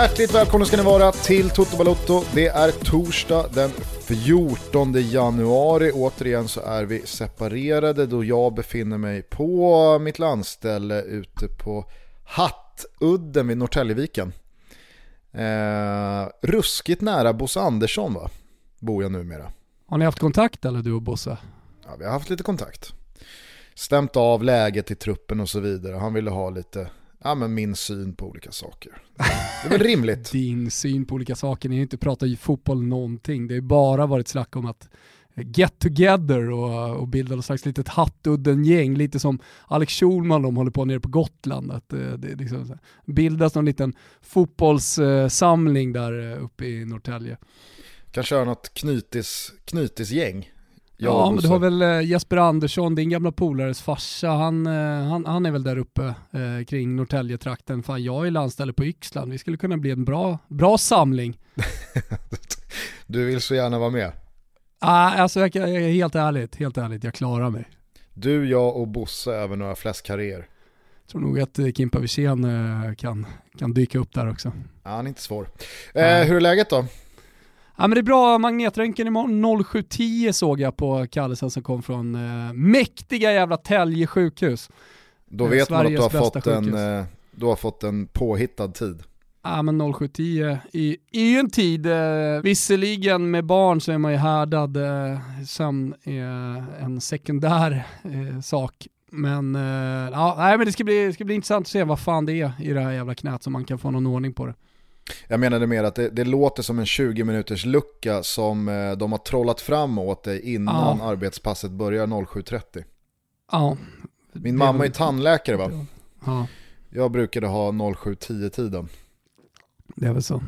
Hjärtligt välkomna ska ni vara till Toto Balotto. Det är torsdag den 14 januari. Återigen så är vi separerade då jag befinner mig på mitt landställe ute på Hattudden vid Norrtäljeviken. Eh, ruskigt nära Bosse Andersson va? Bor jag numera. Har ni haft kontakt eller du och Bosse? Ja, vi har haft lite kontakt. Stämt av läget i truppen och så vidare. Han ville ha lite ja, men min syn på olika saker. Det är väl rimligt. Din syn på olika saker, ni har inte pratat fotboll någonting. Det har bara varit snack om att get together och, och bilda något slags litet hattudden-gäng, lite som Alex Schulman de håller på nere på Gotland. Att det, det liksom bildas någon liten fotbollssamling där uppe i Norrtälje. Kan köra något knytis, knytisgäng. Ja, men du har väl eh, Jesper Andersson, din gamla polares farsa, han, eh, han, han är väl där uppe eh, kring Norrtäljetrakten. Fan, jag är landställe på Yxland, vi skulle kunna bli en bra, bra samling. du vill så gärna vara med? Ah, alltså jag, jag, helt ärligt, helt ärligt, jag klarar mig. Du, jag och Bosse över några fläskkarréer. Jag tror nog att eh, Kimpa Wirsén kan, kan dyka upp där också. Ja, han är inte svår. Eh, hur är läget då? Ja men det är bra, magnetröntgen imorgon 07.10 såg jag på kallelsen som kom från eh, mäktiga jävla Tälje sjukhus. Då vet Sveriges man att du har, fått en, eh, du har fått en påhittad tid. Ja men 07.10 är, ju en tid, eh, visserligen med barn så är man ju härdad, eh, sömn är en sekundär eh, sak. Men, eh, ja, nej, men det ska, bli, det ska bli intressant att se vad fan det är i det här jävla knät så man kan få någon ordning på det. Jag menade mer att det, det, låter som en 20 minuters lucka som eh, de har trollat fram åt dig innan ja. arbetspasset börjar 07.30. Ja. Min mamma är tannläkare va? Ja. Jag brukade ha 07.10-tiden. Det är väl så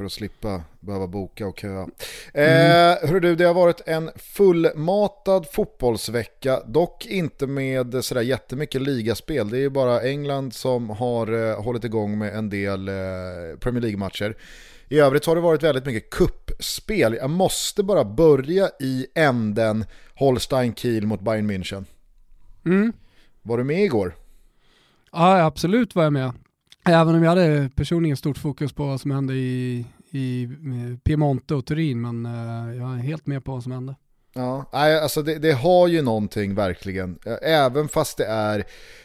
för att slippa behöva boka och köa. Mm. Eh, hör du, det har varit en fullmatad fotbollsvecka, dock inte med sådär jättemycket ligaspel. Det är ju bara England som har eh, hållit igång med en del eh, Premier League-matcher. I övrigt har det varit väldigt mycket kuppspel. Jag måste bara börja i änden Holstein Kiel mot Bayern München. Mm. Var du med igår? Ja, absolut var jag med. Även om jag hade personligen stort fokus på vad som hände i, i eh, Piemonte och Turin, men eh, jag är helt med på vad som hände. Ja, alltså det, det, har ju någonting verkligen. Även fast det är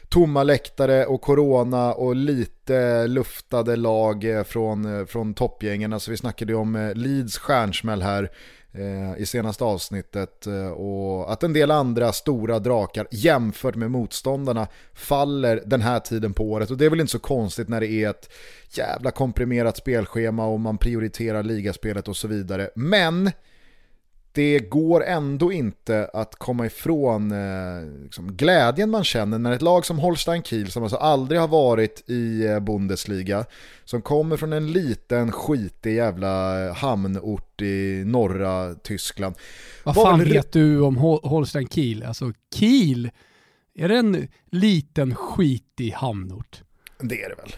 tomma läktare och corona och lite luftade lag eh, från, från toppgängen. Alltså vi snackade ju om Leeds stjärnsmäll här Eh, i senaste avsnittet eh, och att en del andra stora drakar jämfört med motståndarna faller den här tiden på året och det är väl inte så konstigt när det är ett jävla komprimerat spelschema och man prioriterar ligaspelet och så vidare. Men det går ändå inte att komma ifrån eh, liksom, glädjen man känner när ett lag som Holstein Kiel, som alltså aldrig har varit i eh, Bundesliga, som kommer från en liten skitig jävla hamnort i norra Tyskland. Vad fan väl... vet du om Holstein Kiel? Alltså Kiel, är det en liten skitig hamnort? Det är det väl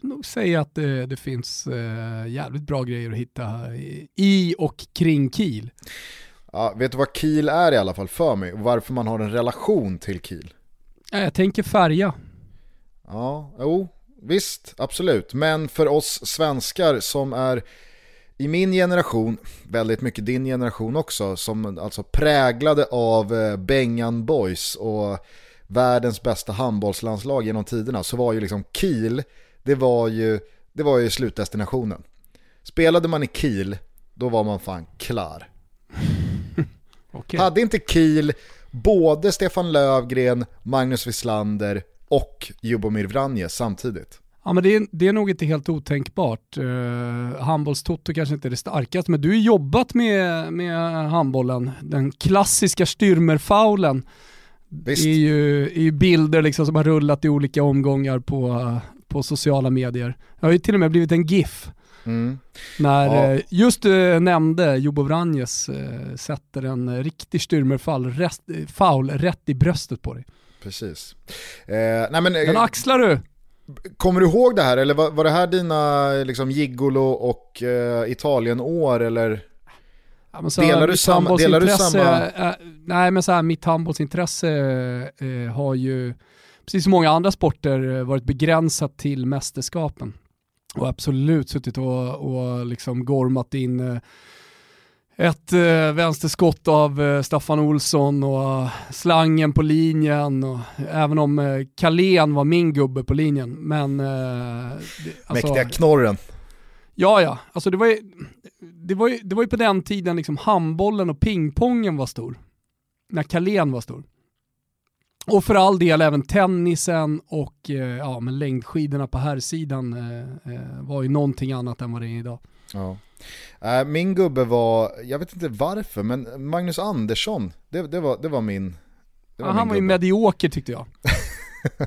nog säga att det, det finns eh, jävligt bra grejer att hitta i och kring Kiel. Ja, vet du vad Kiel är i alla fall för mig och varför man har en relation till Kiel? Jag tänker färja. Ja, jo, visst, absolut. Men för oss svenskar som är i min generation, väldigt mycket din generation också, som alltså präglade av eh, Bengan Boys och världens bästa handbollslandslag genom tiderna så var ju liksom Kiel det var ju, det var ju slutdestinationen. Spelade man i Kiel, då var man fan klar. okay. Hade inte Kiel både Stefan Lövgren, Magnus Wislander och Jubomir Vranje samtidigt? Ja men det är, det är nog inte helt otänkbart. Uh, handbollstotto kanske inte är det starkaste, men du har jobbat med, med handbollen, den klassiska styrmerfaulen. Visst. Det är ju, är ju bilder liksom som har rullat i olika omgångar på, på sociala medier. Det har ju till och med blivit en GIF. Mm. När ja. Eh, just du eh, nämnde Jobo Vranjes äh, sätter en riktig styrmerfall, rest, foul rätt i bröstet på dig. Precis. Eh, nej men, Den axlar du! Kommer du ihåg det här eller var, var det här dina liksom, gigolo och eh, Italien-år eller? Ja, så delar, du samma, delar du samma? Nej men så här, mitt handbollsintresse har ju precis som många andra sporter, eh, varit begränsat till mästerskapen. Och absolut suttit och, och liksom gormat in eh, ett eh, vänsterskott av eh, Staffan Olsson och slangen på linjen. Och, även om eh, Kalén var min gubbe på linjen. Men, eh, det, alltså, Mäktiga knorren. Ja, ja. Alltså det, var ju, det, var ju, det var ju på den tiden liksom handbollen och pingpongen var stor. När Kalén var stor. Och för all del även tennisen och eh, ja, men längdskidorna på här sidan eh, eh, var ju någonting annat än vad det är idag. Ja. Äh, min gubbe var, jag vet inte varför, men Magnus Andersson, det, det, var, det var min det var ja, Han var ju medioker tyckte jag.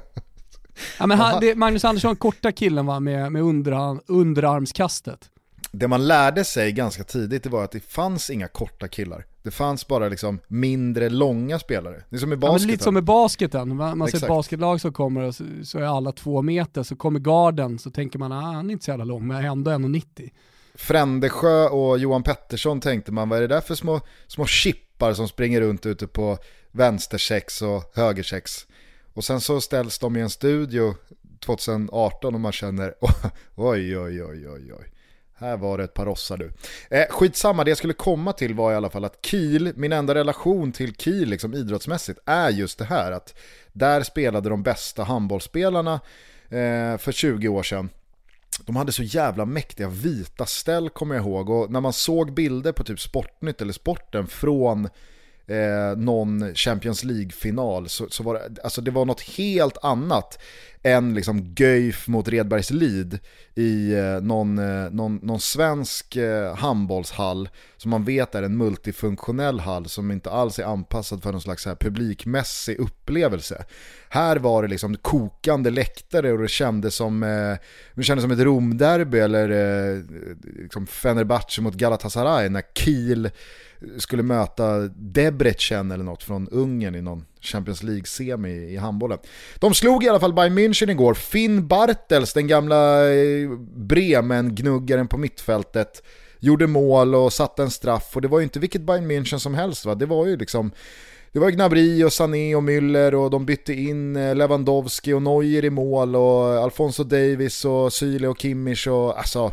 ja, men han, det, Magnus Andersson, korta killen var med, med underarm, underarmskastet. Det man lärde sig ganska tidigt var att det fanns inga korta killar. Det fanns bara liksom mindre långa spelare. Det är som i basketen. Ja, lite som i basketen. Man, man ser ett basketlag som kommer och så, så, är alla två meter, så kommer garden så tänker man att ah, han är inte så jävla lång men ändå 1,90. Frändesjö och Johan Pettersson tänkte man, vad är det där för små, små chippar som springer runt ute på vänstersex och högersex? Och sen så ställs de i en studio 2018 och man känner oj, oj, oj, oj, oj. Här var det ett par rossar du. Eh, skitsamma, det jag skulle komma till var i alla fall att Kiel, min enda relation till Kiel liksom, idrottsmässigt är just det här att där spelade de bästa handbollsspelarna eh, för 20 år sedan. De hade så jävla mäktiga vita ställ kommer jag ihåg och när man såg bilder på typ Sportnytt eller Sporten från eh, någon Champions League-final så, så, var det, alltså det var något helt annat än liksom Göif mot Redbergslid i eh, någon, eh, någon, någon svensk eh, handbollshall som man vet är en multifunktionell hall som inte alls är anpassad för någon slags här publikmässig upplevelse. Här var det liksom kokande läktare och det kändes som, eh, det kändes som ett Romderby eller eh, liksom Fenerbahce mot Galatasaray när Kiel skulle möta Debrecen eller något från Ungern i någon Champions League-semi i handbollen. De slog i alla fall Bayern München igår. Finn Bartels, den gamla eh, Bremen-gnuggaren på mittfältet, gjorde mål och satte en straff. Och det var ju inte vilket Bayern München som helst va, det var ju liksom det var Gnabry och Sané och Müller och de bytte in eh, Lewandowski och Neuer i mål och Alfonso Davis och Syle och Kimmich och alltså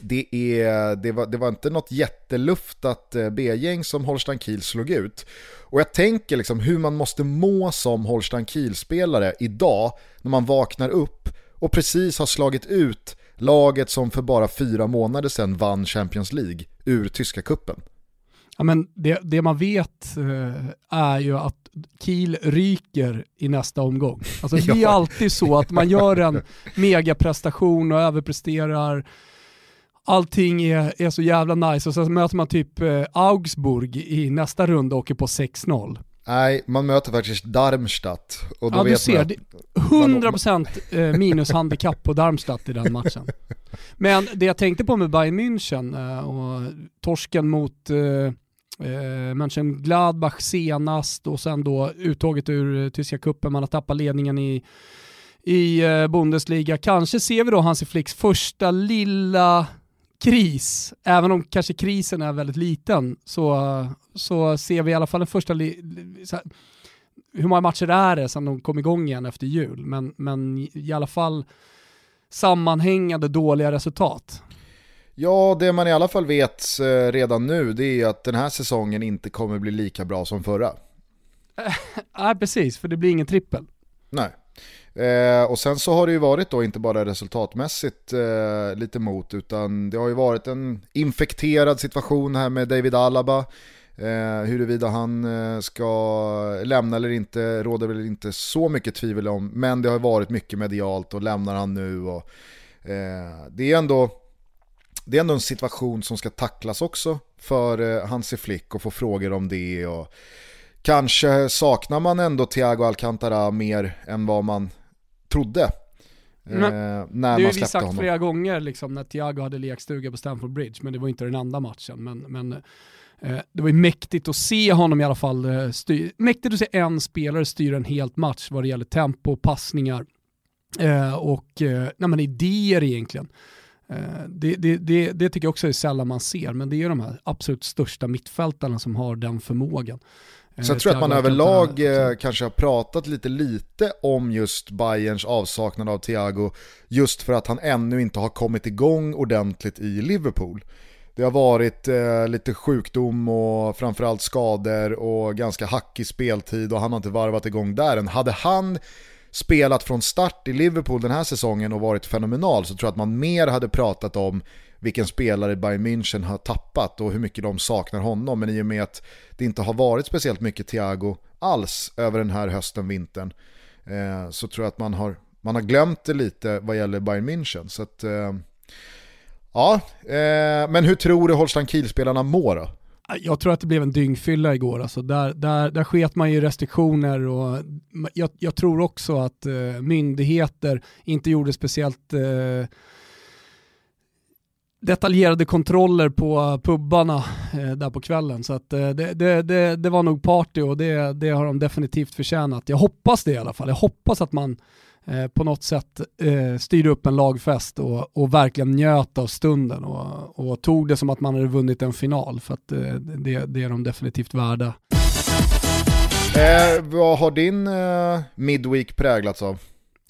det, är, det, var, det var inte något jätteluftat eh, B-gäng som Holstein Kiel slog ut. Och jag tänker liksom hur man måste må som Holstein Kiel-spelare idag när man vaknar upp och precis har slagit ut laget som för bara fyra månader sedan vann Champions League ur tyska kuppen. Ja, men det, det man vet eh, är ju att Kiel ryker i nästa omgång. Alltså, det är alltid så att man gör en megaprestation och överpresterar allting är, är så jävla nice och sen möter man typ eh, Augsburg i nästa runda och åker på 6-0. Nej, man möter faktiskt Darmstadt. Och då ja, vet du ser. Att, 100% eh, minushandikapp på Darmstadt i den matchen. Men det jag tänkte på med Bayern München eh, och torsken mot eh, Mönchengladbach senast och sen då uttåget ur tyska kuppen, man har tappat ledningen i, i Bundesliga. Kanske ser vi då Hansi Flicks första lilla kris, även om kanske krisen är väldigt liten, så, så ser vi i alla fall den första, här, hur många matcher är det sedan de kom igång igen efter jul, men, men i alla fall sammanhängande dåliga resultat. Ja, det man i alla fall vet eh, redan nu det är att den här säsongen inte kommer bli lika bra som förra. Nej, precis, för det blir ingen trippel. Nej. Eh, och sen så har det ju varit då inte bara resultatmässigt eh, lite mot utan det har ju varit en infekterad situation här med David Alaba. Eh, huruvida han eh, ska lämna eller inte råder väl inte så mycket tvivel om. Men det har varit mycket medialt och lämnar han nu. Och, eh, det, är ändå, det är ändå en situation som ska tacklas också för eh, Hansi Flick och få frågor om det. Och, Kanske saknar man ändå Thiago Alcantara mer än vad man trodde. Men, eh, när det har vi sagt honom. flera gånger liksom, när Thiago hade lekstuga på Stamford Bridge, men det var inte den enda matchen. Men, men eh, det var ju mäktigt att se honom i alla fall, eh, styr, mäktigt att se en spelare styra en helt match vad det gäller tempo, passningar eh, och eh, nej, idéer egentligen. Det, det, det, det, tycker jag också är sällan man ser, men det är de här absolut största mittfältarna som har den förmågan. Sen tror jag att man överlag eh, kanske har pratat lite lite om just Bayerns avsaknad av Thiago just för att han ännu inte har kommit igång ordentligt i Liverpool. Det har varit eh, lite sjukdom och framförallt skador och ganska hackig speltid och han har inte varvat igång där än. Hade han spelat från start i Liverpool den här säsongen och varit fenomenal så tror jag att man mer hade pratat om vilken spelare Bayern München har tappat och hur mycket de saknar honom. Men i och med att det inte har varit speciellt mycket Thiago alls över den här hösten, vintern, eh, så tror jag att man har, man har glömt det lite vad gäller Bayern München. Så att, eh, ja, eh, men hur tror du Holstein Kiel-spelarna mår då? Jag tror att det blev en dyngfylla igår. Alltså där, där, där sket man ju restriktioner och jag, jag tror också att eh, myndigheter inte gjorde speciellt eh, detaljerade kontroller på pubbarna eh, där på kvällen. Så att, eh, det, det, det, det, var nog party och det, det har de definitivt förtjänat. Jag hoppas det i alla fall. Jag hoppas att man eh, på något sätt eh, styrde upp en lagfest och, och verkligen njöt av stunden och, och, tog det som att man hade vunnit en final. För att eh, det, det är de definitivt värda. Eh, vad har din eh, midweek präglats av?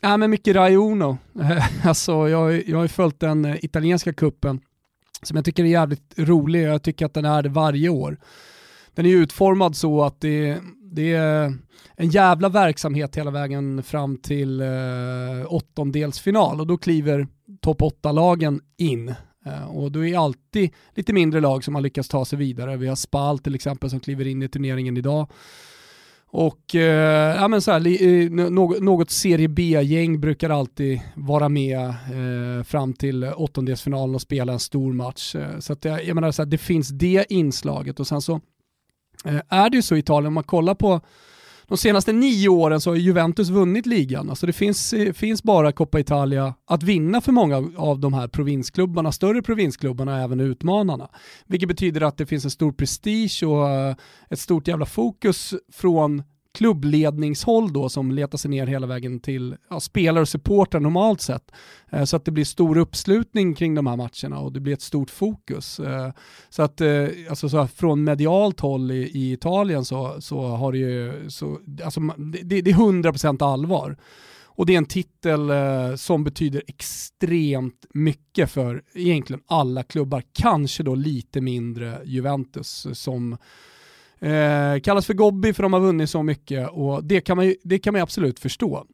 Ja, men mycket Raiuno. Alltså, jag, jag har ju följt den eh, italienska kuppen som jag tycker är jävligt rolig. Jag tycker att den är det varje år. Den är utformad så att det, det är en jävla verksamhet hela vägen fram till eh, åttondelsfinal och då kliver topp 8-lagen in. Eh, och då är alltid lite mindre lag som har lyckats ta sig vidare. Vi har Spal till exempel som kliver in i turneringen idag. Och eh, ja, men så här, eh, något, något Serie B-gäng brukar alltid vara med eh, fram till åttondelsfinalen och spela en stor match. Eh, så att jag menar, så här, det finns det inslaget och sen så eh, är det ju så i Italien, om man kollar på de senaste nio åren så har Juventus vunnit ligan. Alltså det finns, eh, finns bara Coppa Italia att vinna för många av de här provinsklubbarna, större provinsklubbarna, även utmanarna. Vilket betyder att det finns en stor prestige och eh, ett stort jävla fokus från klubbledningshåll då som letar sig ner hela vägen till ja, spelare och supportrar normalt sett. Eh, så att det blir stor uppslutning kring de här matcherna och det blir ett stort fokus. Eh, så att eh, alltså, så från medialt håll i, i, Italien så, så har det ju, så, alltså, det, det är 100% allvar. Och det är en titel eh, som betyder extremt mycket för egentligen alla klubbar, kanske då lite mindre Juventus eh, som Eh, kallas för Gobbi för de har vunnit så mycket och det kan man ju, det kan man absolut förstå.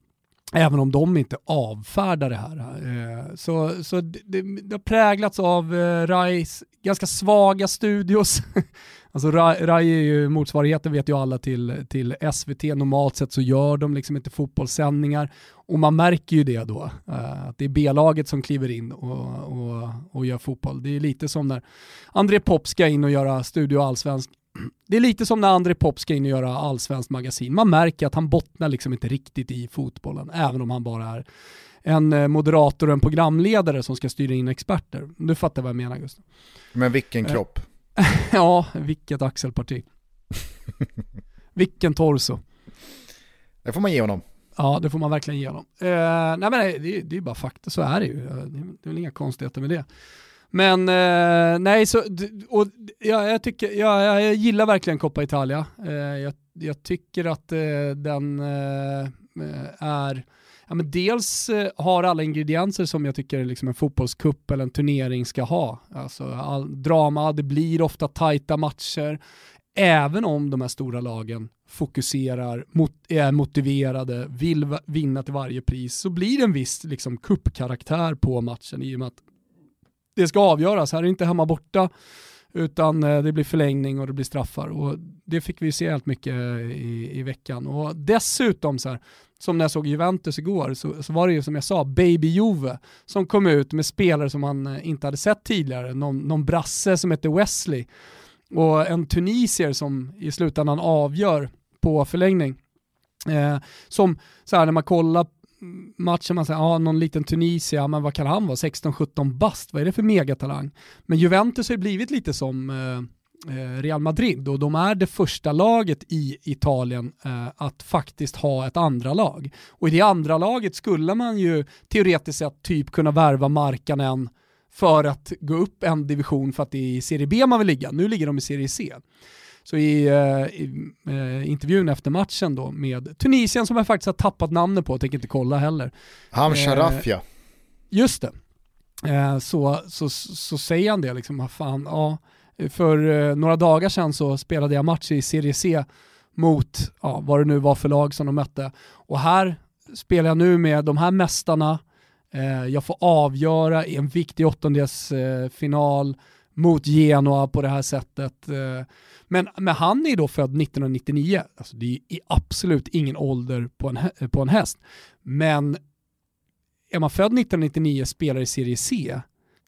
Även om de inte avfärdar det här. Eh, så så det, det, har präglats av eh, Rais ganska svaga studios. alltså Rai, Rai är ju motsvarigheten vet ju alla till, till SVT. Normalt sett så gör de liksom inte fotbollssändningar. Och man märker ju det då. Eh, att det är B-laget som kliver in och, och, och gör fotboll. Det är lite som när André Pop ska in och göra Studio Allsvensk det är lite som när André Pop ska in och göra allsvenskt magasin. Man märker att han bottnar liksom inte riktigt i fotbollen, även om han bara är en eh, moderator och en programledare som ska styra in experter. Du fattar vad jag menar Gustav. Men vilken eh, kropp. ja, vilket axelparti. vilken torso. Det får man ge honom. Ja, det får man verkligen ge honom. Eh, nej men det, det är bara fakta, så är det ju. Det är väl inga konstigheter med det. Men eh, nej, så, och, ja, jag, tycker, ja, jag gillar verkligen Coppa Italia. Eh, jag, jag, tycker att eh, den eh, är, ja, men dels eh, har alla ingredienser som jag tycker liksom en fotbollskupp eller en turnering ska ha. Alltså all, drama, det blir ofta tajta matcher. Även om de här stora lagen fokuserar, mot, är motiverade, vill vinna till varje pris, så blir det en viss liksom, kuppkaraktär på matchen i och med att det ska avgöras. Här är det inte hemma borta utan eh, det blir förlängning och det blir straffar. Och det fick vi se helt mycket eh, i, i veckan. Och dessutom, så här, som när jag såg Juventus igår, så, så, var det ju som jag sa, Baby Juve, som kom ut med spelare som man eh, inte hade sett tidigare. Någon, någon brasse som heter Wesley och en tunisier som i slutändan avgör på förlängning. Eh, som så här, när man kollar matchen man säger, ja någon liten Tunisia, men vad kan han vara? 16-17 bast, vad är det för megatalang? Men Juventus har ju blivit lite som eh, eh, Real Madrid och de är det första laget i Italien eh, att faktiskt ha ett andra lag. Och i det andra laget skulle man ju teoretiskt sett typ kunna värva Markanen för att gå upp en division för att det är i Serie B man vill ligga. Nu ligger de i Serie C. Så i, uh, i uh, intervjun efter matchen då med Tunisien som jag faktiskt har tappat namnet på, tänker inte kolla heller. Ham Sharafia. Uh, just det. så, så, så säger han det liksom, fan, ja, för några dagar sedan så spelade jag match i Serie C mot ja, vad det nu var för lag som de mötte. Och här spelar jag nu med de här mästarna, eh, jag får avgöra i en viktig åttondelsfinal eh, mot Genoa på det här sättet. Men, men han är då född 1999, alltså det är absolut ingen ålder på en, på en häst. Men är man född 1999 och spelar i serie C,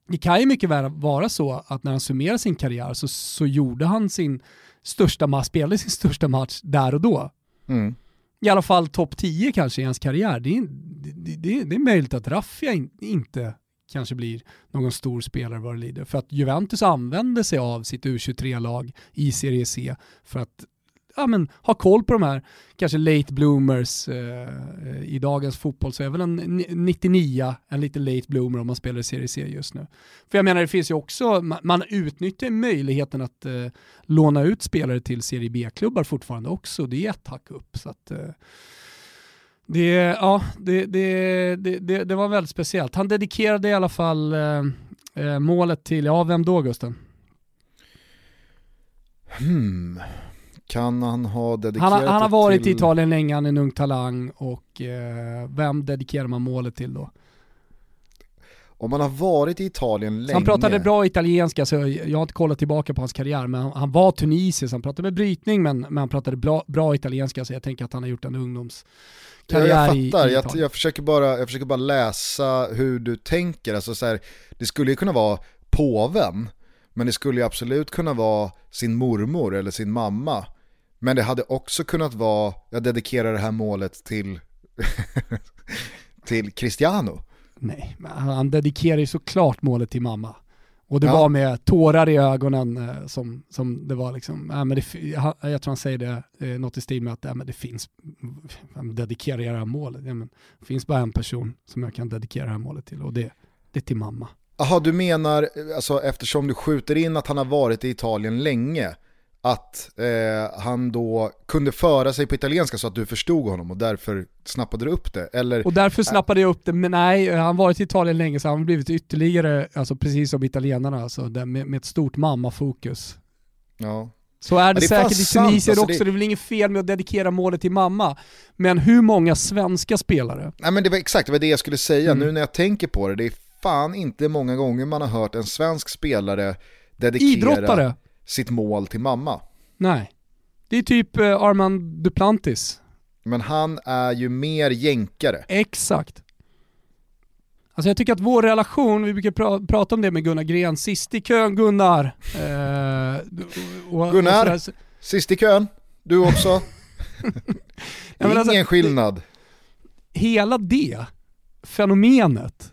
det kan ju mycket väl vara så att när han summerar sin karriär så, så gjorde han sin största match, spelade sin största match där och då. Mm. I alla fall topp 10 kanske i hans karriär. Det är, det, det, det är möjligt att Raffia in, inte kanske blir någon stor spelare vad det lider. För att Juventus använder sig av sitt U23-lag i Serie C för att ja, men, ha koll på de här kanske late bloomers. Eh, I dagens fotboll så är väl en 99 en lite late bloomer om man spelar i Serie C just nu. För jag menar det finns ju också, man, man utnyttjar möjligheten att eh, låna ut spelare till Serie B-klubbar fortfarande också. Det är ett hack upp. Så att, eh, det, ja, det, det, det, det, var väldigt speciellt. Han dedikerade i alla fall eh, eh målet till, ja vem då Gusten? Hmm. Kan han ha dedikerat Han, han har varit till... i Italien länge, han är en ung talang och eh, vem dedikerar man målet till då? Om man har varit i Italien länge... Han pratade bra italienska så jag har inte kollat tillbaka på hans karriär men han, han var tunisisk, han pratade med brytning men, men han pratade bra, bra italienska så jag tänker att han har gjort en ungdomskarriär ja, jag fattar, i, i jag, jag, försöker bara, jag försöker bara läsa hur du tänker. Alltså så här, det skulle ju kunna vara påven men det skulle ju absolut kunna vara sin mormor eller sin mamma. Men det hade också kunnat vara, jag dedikerar det här målet till, till Cristiano. Nej, men han dedikerar ju såklart målet till mamma. Och det ja. var med tårar i ögonen eh, som, som det var liksom, äh, men det, jag tror han säger det, eh, något i stil med att äh, men det finns, dedikerar jag det här målet? Ja, men, det finns bara en person som jag kan dedikera det här målet till och det, det är till mamma. Jaha, du menar, alltså, eftersom du skjuter in att han har varit i Italien länge, att eh, han då kunde föra sig på italienska så att du förstod honom och därför snappade du upp det? Eller, och därför snappade jag upp det, men nej, han har varit i Italien länge så han har blivit ytterligare, alltså precis som italienarna, alltså, med, med ett stort mammafokus. Ja. Så är det, ja, det är säkert i Tunisien alltså också, det... det är väl inget fel med att dedikera målet till mamma. Men hur många svenska spelare? Nej men det var exakt, det var det jag skulle säga. Mm. Nu när jag tänker på det, det är fan inte många gånger man har hört en svensk spelare dedikera Idrottare sitt mål till mamma. Nej. Det är typ eh, Armand Duplantis. Men han är ju mer jänkare. Exakt. Alltså jag tycker att vår relation, vi brukar pra prata om det med Gunnar Gren, sist i kön Gunnar. Eh, och, Gunnar, och sist i kön, du också. Ingen alltså, skillnad. Hela det fenomenet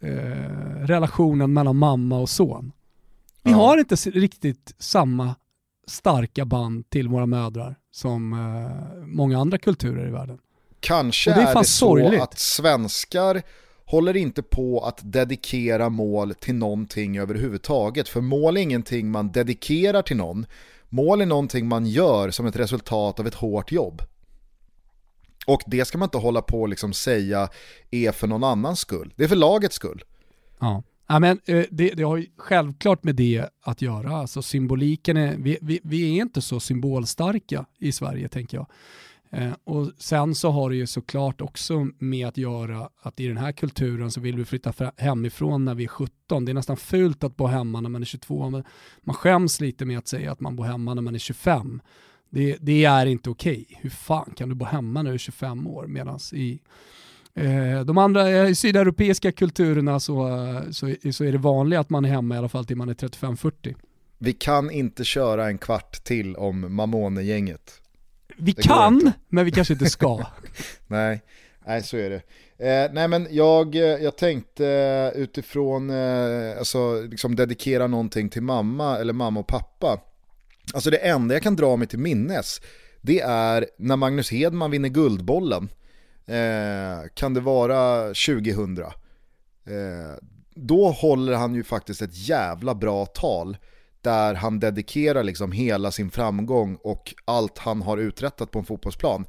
eh, relationen mellan mamma och son. Vi ja. har inte riktigt samma starka band till våra mödrar som eh, många andra kulturer i världen. Kanske det är, är, det så sorgligt. att svenskar håller inte på att dedikera mål till någonting överhuvudtaget. För mål är ingenting man dedikerar till någon. Mål är någonting man gör som ett resultat av ett hårt jobb. Och det ska man inte hålla på och liksom säga är för någon annans skull. Det är för lagets skull. Ja. Ja, men, eh, det, det har ju självklart med det att göra. Alltså symboliken är, vi, vi, vi är inte så symbolstarka i Sverige tänker jag. Eh, och sen så har det ju såklart också med att göra att i den här kulturen så vill vi flytta hemifrån när vi är 17. Det är nästan fult att bo hemma när man är 22. Men man skäms lite med att säga att man bor hemma när man är 25. Det, det är inte okej. Okay. Hur fan kan du bo hemma när du är 25 år? Medan i eh, de andra eh, sydeuropeiska kulturerna så, så, så är det vanligt att man är hemma i alla fall till man är 35-40. Vi kan inte köra en kvart till om Mamone-gänget. Vi det kan, men vi kanske inte ska. nej, nej, så är det. Eh, nej men jag, jag tänkte utifrån, eh, alltså liksom dedikera någonting till mamma eller mamma och pappa. Alltså det enda jag kan dra mig till minnes, det är när Magnus Hedman vinner Guldbollen. Eh, kan det vara 2000? Eh, då håller han ju faktiskt ett jävla bra tal där han dedikerar liksom hela sin framgång och allt han har uträttat på en fotbollsplan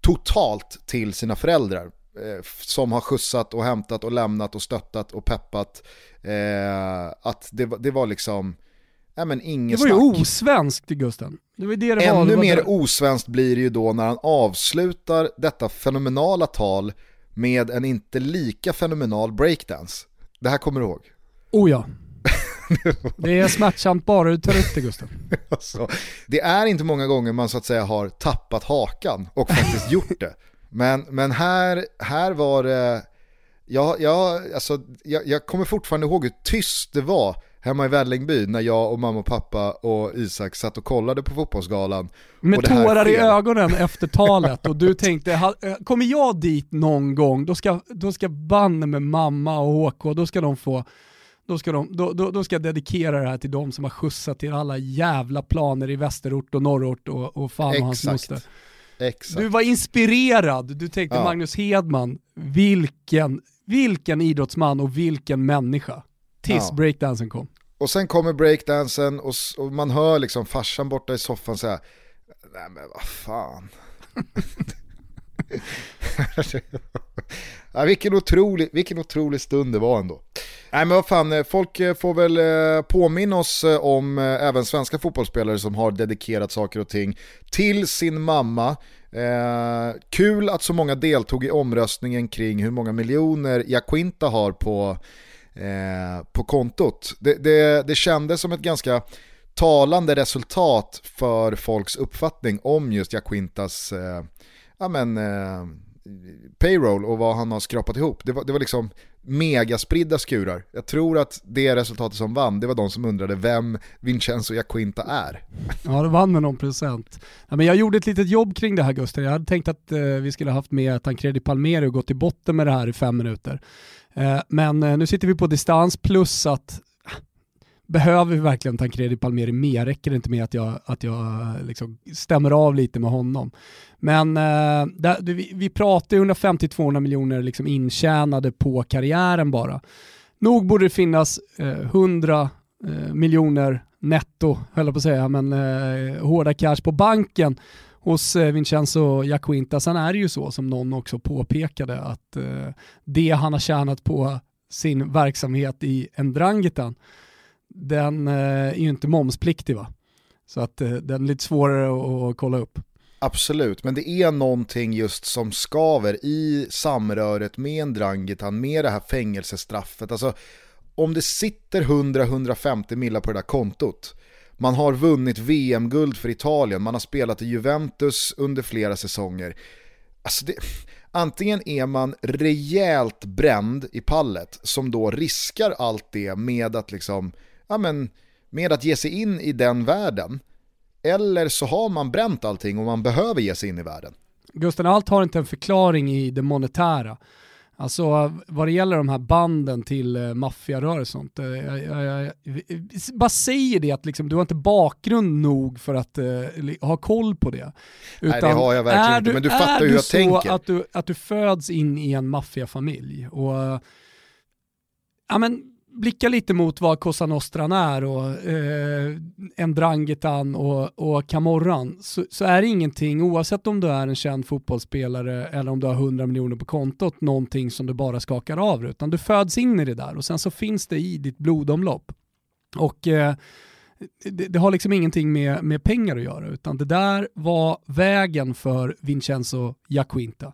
totalt till sina föräldrar eh, som har skjutsat och hämtat och lämnat och stöttat och peppat. Eh, att det, det var liksom, ja men inget Det var snack. ju osvenskt Gusten. Det var det det Ännu var. det var mer det. osvenskt blir det ju då när han avslutar detta fenomenala tal med en inte lika fenomenal breakdance. Det här kommer du ihåg? Oh ja. det är smärtsamt bara du tar upp det Gustav. Alltså, det är inte många gånger man så att säga har tappat hakan och faktiskt gjort det. Men, men här, här var det, jag, jag, alltså, jag, jag kommer fortfarande ihåg hur tyst det var hemma i Vällingby när jag och mamma och pappa och Isak satt och kollade på fotbollsgalan. Med tårar i ögonen efter talet och du tänkte, eh, kommer jag dit någon gång då ska, då ska banne med mamma och HK, då ska de få då ska, de, då, då, då, ska jag dedikera det här till de som har skjutsat till alla jävla planer i västerort och norrort och, och fan och hans moster. Exakt. Du var inspirerad, du tänkte ja. Magnus Hedman, vilken, vilken idrottsman och vilken människa. Tills ja. breakdansen kom. Och sen kommer breakdansen och, och, man hör liksom farsan borta i soffan säga, nej men vad fan. ja, vilken, otrolig, vilken otrolig stund det var ändå. Nej men vad fan, eh, folk eh, får väl eh, påminna oss om även svenska fotbollsspelare som har dedikerat saker och ting till sin mamma. Eh, kul att så många deltog i omröstningen kring hur många miljoner Jaquinta har på, eh, på kontot. Det, det, det kändes som ett ganska talande resultat för folks uppfattning om just Jaquintas eh, ja, men, eh, payroll och vad han har skrapat ihop. Det var, det var liksom megaspridda skurar. Jag tror att det resultatet som vann, det var de som undrade vem Vincenzo Jacquinta är. Ja, det vann med någon procent. Ja, men jag gjorde ett litet jobb kring det här Gustav. Jag hade tänkt att eh, vi skulle haft med Tancredi Palmeri och gått till botten med det här i fem minuter. Eh, men eh, nu sitter vi på distans plus att behöver vi verkligen Tancredi Palmeri mer? Räcker det inte med att jag, att jag eh, liksom stämmer av lite med honom? Men eh, där, vi, vi pratar 150-200 miljoner liksom intjänade på karriären bara. Nog borde det finnas eh, 100 eh, miljoner netto, höll jag på att säga, men eh, hårda cash på banken hos eh, Vincenzo Jacquinta. Sen är det ju så som någon också påpekade att eh, det han har tjänat på sin verksamhet i Ndrangetan den eh, är ju inte momspliktig va? Så att eh, den är lite svårare att kolla upp. Absolut, men det är någonting just som skaver i samröret med en Drangitan, med det här fängelsestraffet. Alltså, om det sitter 100-150 millar på det där kontot, man har vunnit VM-guld för Italien, man har spelat i Juventus under flera säsonger. Alltså det, antingen är man rejält bränd i pallet som då riskar allt det med att liksom ja, men, med att ge sig in i den världen. Eller så har man bränt allting och man behöver ge sig in i världen. Gusten, allt har inte en förklaring i det monetära. Alltså vad det gäller de här banden till uh, maffiarörelsen och sånt. Uh, jag, jag, jag, bara säger det att liksom, du har inte bakgrund nog för att uh, ha koll på det. Utan Nej det har jag verkligen inte, men du fattar hur jag tänker. Du så att du, att du föds in i en maffiafamilj och ja men blicka lite mot vad Cosa Nostran är och eh, Ndrangetan och, och Camorran så, så, är det ingenting, oavsett om du är en känd fotbollsspelare eller om du har 100 miljoner på kontot, någonting som du bara skakar av utan du föds in i det där och sen så finns det i ditt blodomlopp. Och eh, det, det, har liksom ingenting med, med pengar att göra utan det där var vägen för Vincenzo Jacquinta.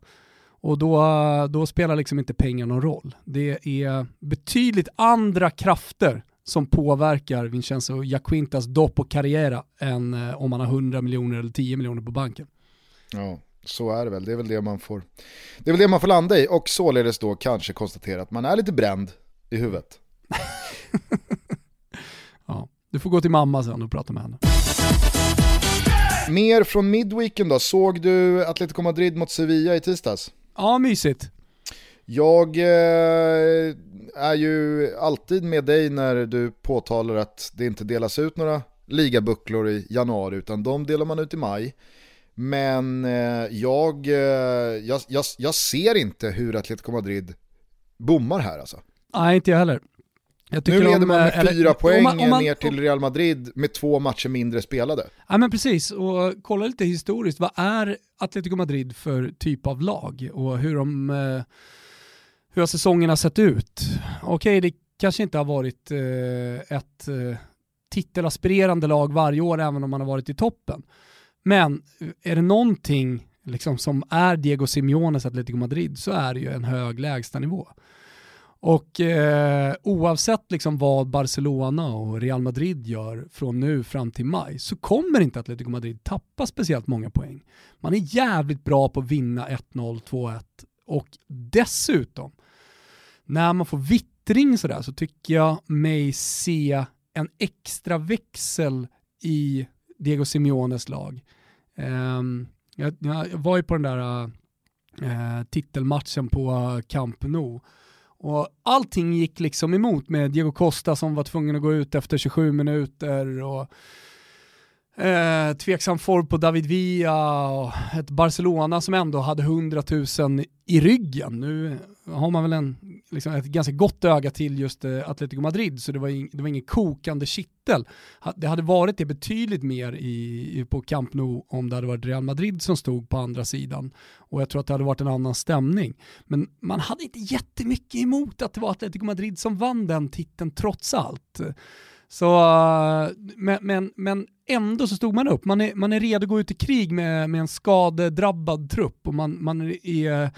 Och då, då spelar liksom inte pengar någon roll. Det är betydligt andra krafter som påverkar Vincenzo Jacquintas dopp och karriär än eh, om man har 100 miljoner eller 10 miljoner på banken. Ja, så är det väl. Det är väl det man får, det är väl det man får landa i och således då kanske konstatera att man är lite bränd i huvudet. ja, du får gå till mamma sen och prata med henne. Mer från midweeken då, såg du Atletico Madrid mot Sevilla i tisdags? Ja, mysigt. Jag eh, är ju alltid med dig när du påtalar att det inte delas ut några ligabucklor i januari utan de delar man ut i maj. Men eh, jag, eh, jag, jag, jag, ser inte hur Atletico Madrid bommar här alltså. Nej, inte jag heller. Nu leder man med eller, fyra poäng om man, om man, ner till Real Madrid med två matcher mindre spelade. Ja men precis, och kolla lite historiskt, vad är Atletico Madrid för typ av lag och hur, de, eh, hur har säsongerna sett ut? Okej, det kanske inte har varit eh, ett eh, titelaspirerande lag varje år även om man har varit i toppen. Men är det någonting liksom, som är Diego Simeones Atletico Madrid så är det ju en hög lägstanivå. Och eh, oavsett liksom vad Barcelona och Real Madrid gör från nu fram till maj så kommer inte Atletico Madrid tappa speciellt många poäng. Man är jävligt bra på att vinna 1-0, 2-1 och dessutom när man får vittring sådär så tycker jag mig se en extra växel i Diego Simeones lag. Eh, jag, jag, var ju på den där eh, titelmatchen på Camp Nou och allting gick liksom emot med Diego Costa som var tvungen att gå ut efter 27 minuter och eh, tveksam form på David Villa och ett Barcelona som ändå hade 100 000 i ryggen. Nu har man väl en, liksom ett ganska gott öga till just eh, Atletico Madrid så det var, in, det var ingen kokande kittel. Det hade varit det betydligt mer i, på Camp Nou om det hade varit Real Madrid som stod på andra sidan och jag tror att det hade varit en annan stämning. Men man hade inte jättemycket emot att det var Atletico Madrid som vann den titeln trots allt. Så, eh, men, men, men ändå så stod man upp. Man är, man är redo att gå ut i krig med, med en skadedrabbad trupp och man, man är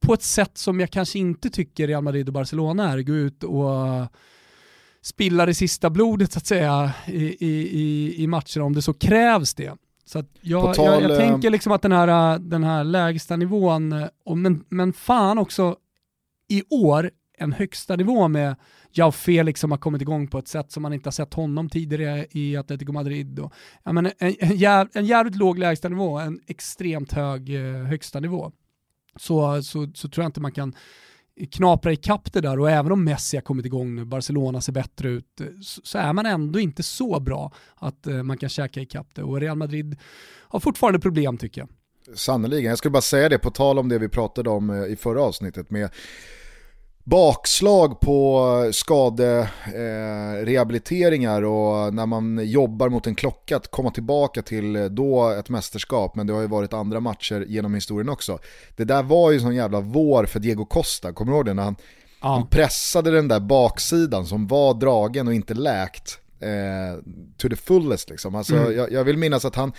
på ett sätt som jag kanske inte tycker Real Madrid och Barcelona är, gå ut och spilla det sista blodet så att säga i, i, i matcherna om det så krävs det. Så jag, tal, jag, jag, tänker liksom att den här, den här lägsta nivån, och men, men fan också i år en högsta nivå med Jao Felix som har kommit igång på ett sätt som man inte har sett honom tidigare i Atletico Madrid. Och, ja, men en, en, jäv, en jävligt låg lägstanivå, en extremt hög eh, högsta nivå. Så, så, så tror jag inte man kan knapra ikapp det där. Och även om Messi har kommit igång nu, Barcelona ser bättre ut, så, är man ändå inte så bra att eh, man kan käka ikapp det. Och Real Madrid har fortfarande problem tycker jag. Sannoliken, jag skulle bara säga det på tal om det vi pratade om eh, i förra avsnittet med bakslag på skaderehabiliteringar eh, och när man jobbar mot en klocka att komma tillbaka till eh, då ett mästerskap, men det har ju varit andra matcher genom historien också. Det där var ju sån jävla vår för Diego Costa, kommer du ihåg det? När han, ja. han pressade den där baksidan som var dragen och inte läkt eh, to the fullest liksom. Alltså, mm. jag, jag vill minnas att han,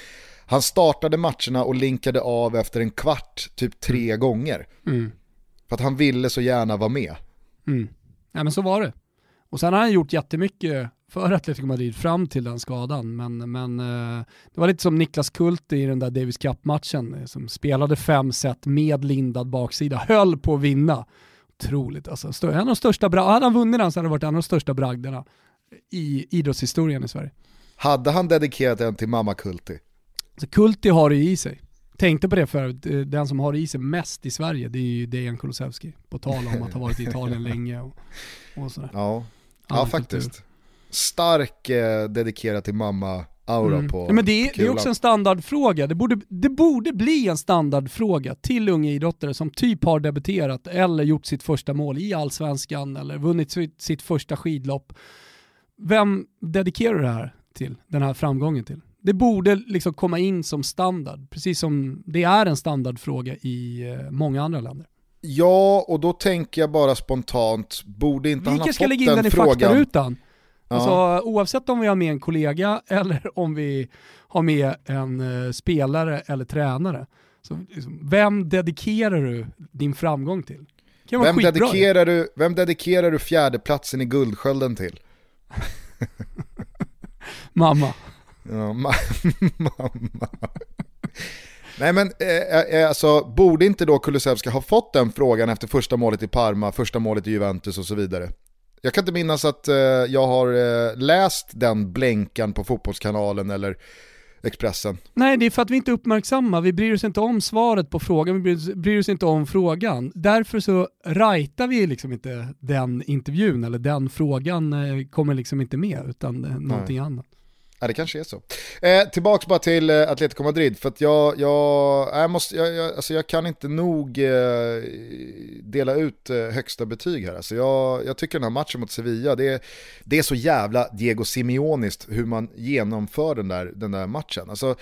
han startade matcherna och linkade av efter en kvart, typ tre gånger. Mm. För att han ville så gärna vara med. Mm. Ja men så var det. Och sen har han gjort jättemycket för Atletico Madrid fram till den skadan. Men, men eh, det var lite som Niklas Kult i den där Davis Cup-matchen eh, som spelade fem set med lindad baksida, höll på att vinna. Otroligt alltså. En av de största hade han vunnit den så hade det varit en av de största bragderna i idrottshistorien i Sverige. Hade han dedikerat den till mamma Kulti? Så Kulti har det i sig tänkte på det för eh, den som har i sig mest i Sverige det är ju Dejan Kulusevski. På tal om att ha varit i Italien länge och, och sådär. Ja, ja faktiskt. Stark eh, dedikerad till mamma aura mm. på ja, men det är, det är också en standardfråga. Det borde, det borde bli en standardfråga till unga idrottare som typ har debuterat eller gjort sitt första mål i allsvenskan eller vunnit sitt, sitt första skidlopp. Vem dedikerar det här till, den här framgången till? Det borde liksom komma in som standard, precis som det är en standardfråga i eh, många andra länder. Ja, och då tänker jag bara spontant, borde inte Vilka han ha ska fått lägga in den, i frågan? faktarutan? Ja. Alltså, oavsett om vi har med en kollega eller om vi har med en uh, spelare eller tränare. Så, liksom, vem dedikerar du din framgång till? Vem dedikerar, du, vem dedikerar du fjärdeplatsen i Guldskölden till? mamma. Ja, ma mamma. Nej men eh, eh, alltså, borde inte då Kulusevski ha fått den frågan efter första målet i Parma, första målet i Juventus och så vidare? Jag kan inte minnas att eh, jag har eh, läst den blänkan på Fotbollskanalen eller Expressen. Nej, det är för att vi inte är uppmärksamma. Vi bryr oss inte om svaret på frågan, vi bryr, bryr oss inte om frågan. Därför så rajtar vi liksom inte den intervjun, eller den frågan eh, kommer liksom inte med, utan eh, någonting Nej. annat. Ja, det kanske är så. Eh, tillbaks bara till eh, Atletico Madrid, för att jag, jag, eh, jag, måste, jag, jag, alltså jag kan inte nog eh, dela ut eh, högsta betyg här. Alltså jag, jag tycker den här matchen mot Sevilla, det är, det är så jävla Diego Simeoniskt hur man genomför den där, den där matchen. Alltså,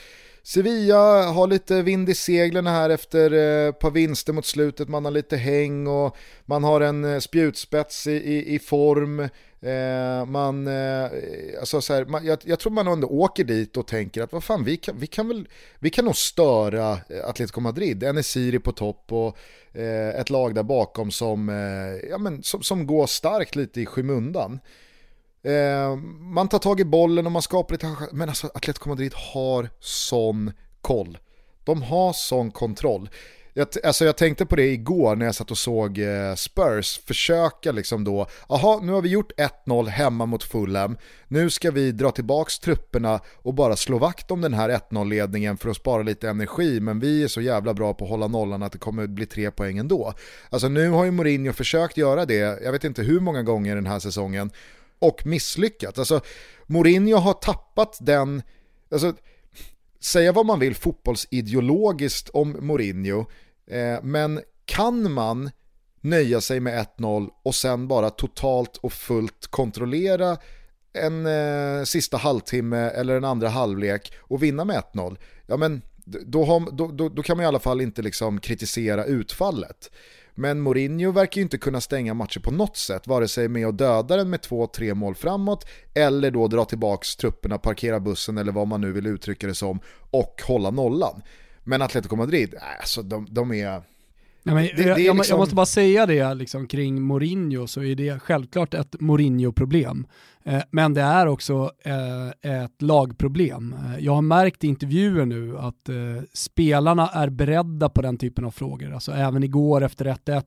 Sevilla har lite vind i seglen här efter eh, ett par vinster mot slutet, man har lite häng och man har en eh, spjutspets i, i, i form. Eh, man, eh, alltså så här, man, jag, jag, tror man ändå åker dit och tänker att vad fan, vi kan, vi kan, väl, vi kan nog störa eh, Atletico Madrid. en i Siri på topp och eh, ett lag där bakom som, eh, ja, men, som, som går starkt lite i skymundan. Eh, man tar tag i bollen och man skapar lite men alltså Atletico Madrid har sån koll. De har sån kontroll. Jag, alltså jag tänkte på det igår när jag satt och såg eh, Spurs försöka liksom då, jaha nu har vi gjort 1-0 hemma mot Fulham, nu ska vi dra tillbaks trupperna och bara slå vakt om den här 1-0-ledningen för att spara lite energi, men vi är så jävla bra på att hålla nollan att det kommer bli tre poäng ändå. Alltså nu har ju Mourinho försökt göra det, jag vet inte hur många gånger den här säsongen, och misslyckats. Alltså Mourinho har tappat den, alltså säga vad man vill fotbollsideologiskt om Mourinho, Eh, men kan man nöja sig med 1-0 och sen bara totalt och fullt kontrollera en eh, sista halvtimme eller en andra halvlek och vinna med 1-0, ja men då, har, då, då, då, kan man i alla fall inte liksom kritisera utfallet. Men Mourinho verkar ju inte kunna stänga matcher på något sätt, vare sig med att döda den med två, tre mål framåt eller då dra tillbaka trupperna, parkera bussen eller vad man nu vill uttrycka det som och hålla nollan. Men Atletico Madrid, alltså de, de är Ja, men, det, det jag, liksom... jag, måste bara säga det liksom, kring Mourinho så är det självklart ett Mourinho-problem. Eh, men det är också eh, ett lagproblem. Eh, jag har märkt i intervjuer nu att eh, spelarna är beredda på den typen av frågor. Alltså även igår efter 1-1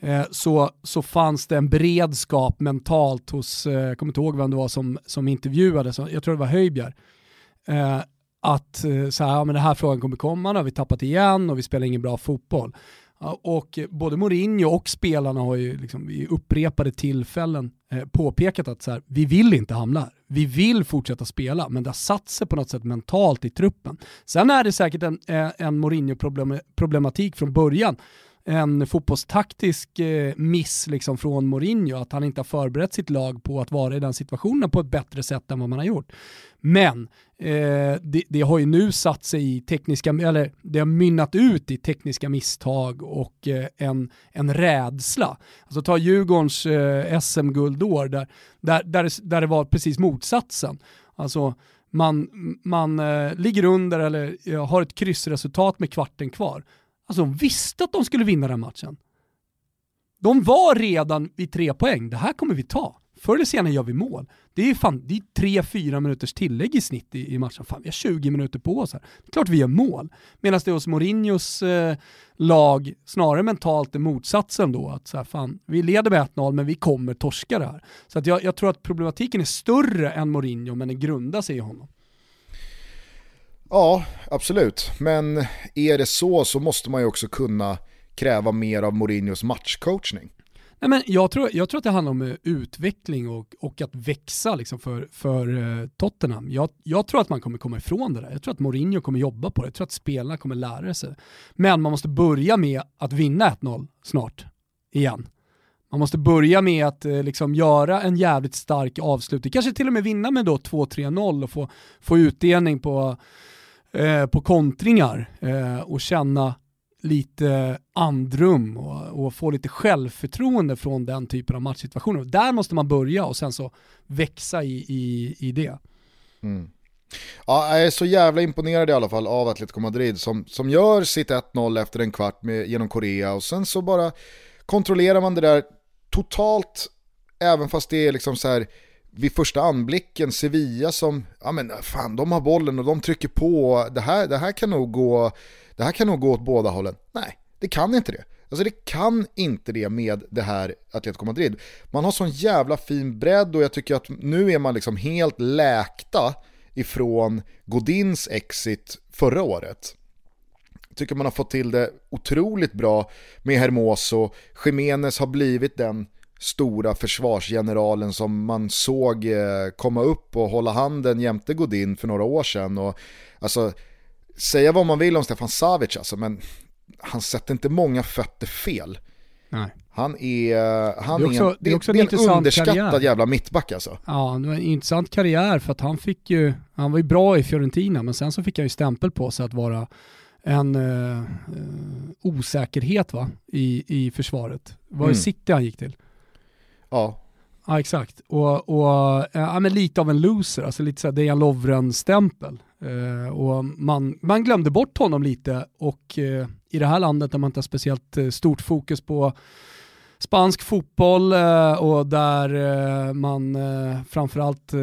eh, så, så fanns det en beredskap mentalt hos, eh, jag kommer inte ihåg vem det var som, som intervjuade, så jag tror det var Höjbjer, att eh, så här, ja, men den här frågan kommer komma, nu har vi tappat igen och vi spelar ingen bra fotboll. Och både Mourinho och spelarna har ju liksom vid upprepade tillfällen eh, påpekat att så här, vi vill inte hamna här. Vi vill fortsätta spela, men det har satt sig på något sätt mentalt i truppen. Sen är det säkert en, eh, en Mourinho-problematik från början en fotbollstaktisk eh, miss liksom från Mourinho, att han inte har förberett sitt lag på att vara i den situationen på ett bättre sätt än vad man har gjort. Men eh, det, det, har ju nu satt sig i tekniska, eller det har mynnat ut i tekniska misstag och eh, en, en rädsla. Alltså ta Djurgårdens eh, SM-guldår där, där, där, det, där det var precis motsatsen. Alltså man, man eh, ligger under eller har ett kryssresultat med kvarten kvar Alltså de visste att de skulle vinna den matchen. De var redan vid tre poäng, det här kommer vi ta. Förr eller senare gör vi mål. Det är fan, det är tre, fyra minuters tillägg i snitt i, i matchen. Fan, vi har 20 minuter på oss här. Det är klart vi gör mål. Medan det hos Mourinhos eh, lag snarare mentalt är motsatsen då. Att så här, fan, vi leder med 1-0 men vi kommer torska det här. Så att jag, jag tror att problematiken är större än Mourinho men den grundar sig i honom. Ja, absolut. Men är det så så måste man ju också kunna kräva mer av Mourinhos matchcoachning. Nej, men jag, tror, jag tror att det handlar om eh, utveckling och, och att växa liksom för, för eh, Tottenham. Jag, jag, tror att man kommer komma ifrån det där. Jag tror att Mourinho kommer jobba på det. Jag tror att spelarna kommer lära sig. Men man måste börja med att vinna 1-0 snart, igen. Man måste börja med att eh, liksom göra en jävligt stark avslutning, kanske till och med vinna med 2-3-0 och få, få utdelning på, eh, på kontringar eh, och känna lite andrum och, och, få lite självförtroende från den typen av matchsituationer. Där måste man börja och sen så växa i, i, i det. Mm. Ja, jag är så jävla imponerad i alla fall av Atletico Madrid som, som gör sitt 1-0 efter en kvart med, genom Korea och sen så bara kontrollerar man det där totalt, även fast det är liksom så här vid första anblicken Sevilla som, ja men fan de har bollen och de trycker på, det här, det här kan nog gå det här kan nog gå åt båda hållen. Nej, det kan inte det. Alltså det kan inte det med det här Atletico Madrid. Man har sån jävla fin bredd och jag tycker att nu är man liksom helt läkta ifrån Godins exit förra året. Jag tycker man har fått till det otroligt bra med Hermoso. Jiménez har blivit den stora försvarsgeneralen som man såg eh, komma upp och hålla handen jämte Godin för några år sedan. Och, alltså, säga vad man vill om Stefan Savic alltså, men han sätter inte många fötter fel. Nej. Han är, han det är, också, är en, det är, också det är en, en underskattad karriär. jävla mittback alltså. Ja, det var en intressant karriär för att han fick ju, han var ju bra i Fiorentina men sen så fick han ju stämpel på sig att vara en uh, osäkerhet va? I, i försvaret. Det var ju mm. City han gick till. Ja. Ja exakt, och, och eh, ja, men lite av en loser, alltså lite såhär Dejan Lovren-stämpel. Eh, och man, man glömde bort honom lite och eh, i det här landet där man inte har speciellt eh, stort fokus på spansk fotboll eh, och där man framförallt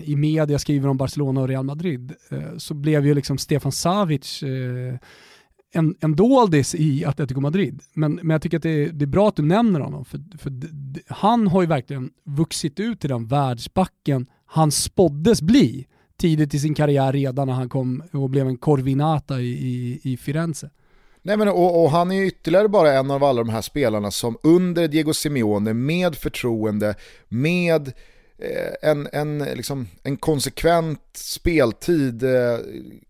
i media skriver om Barcelona och Real Madrid så blev ju liksom Stefan Savic en, en doldis i Atletico Madrid. Men, men jag tycker att det är, det är bra att du nämner honom, för, för han har ju verkligen vuxit ut till den världsbacken han spåddes bli tidigt i sin karriär redan när han kom och blev en Corvinata i, i, i Firenze. Nej men och, och, han är ytterligare bara en av alla de här spelarna som under Diego Simeone med förtroende, med Eh, en, en, liksom, en konsekvent speltid eh,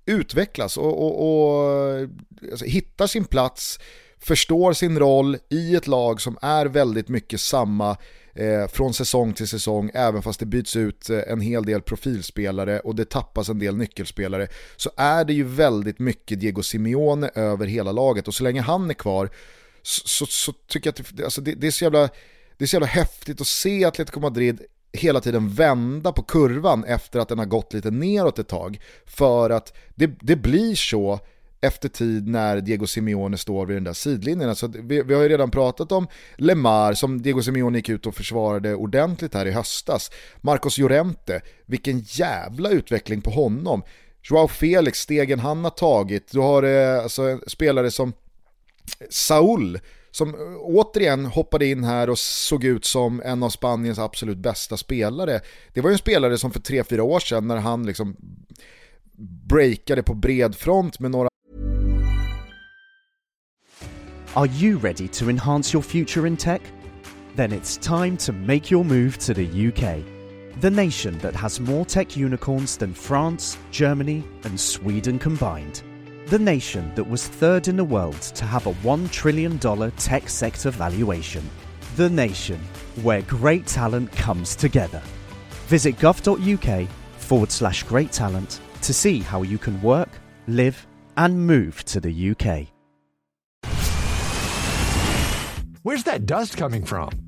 utvecklas och, och, och alltså, hittar sin plats, förstår sin roll i ett lag som är väldigt mycket samma eh, från säsong till säsong, även fast det byts ut eh, en hel del profilspelare och det tappas en del nyckelspelare, så är det ju väldigt mycket Diego Simeone över hela laget. Och så länge han är kvar så, så, så tycker jag att det, alltså det, det, är så jävla, det är så jävla häftigt att se Atletico Madrid hela tiden vända på kurvan efter att den har gått lite neråt ett tag. För att det, det blir så efter tid när Diego Simeone står vid den där sidlinjen. Alltså, vi, vi har ju redan pratat om Lemar som Diego Simeone gick ut och försvarade ordentligt här i höstas. Marcos Llorente, vilken jävla utveckling på honom. Joao Felix, stegen han har tagit. Du har eh, alltså, spelare som Saul som eh, återigen hoppade in här och såg ut som en av Spaniens absolut bästa spelare. Det var ju en spelare som för 3-4 år sedan när han liksom breakade på bred front med några Are you ready to enhance your future in tech? Then it's time to make your move to the UK, the nation that has more tech unicorns than France, Germany, and Sweden combined. The nation that was third in the world to have a $1 trillion tech sector valuation. The nation where great talent comes together. Visit gov.uk forward slash great talent to see how you can work, live, and move to the UK. Where's that dust coming from?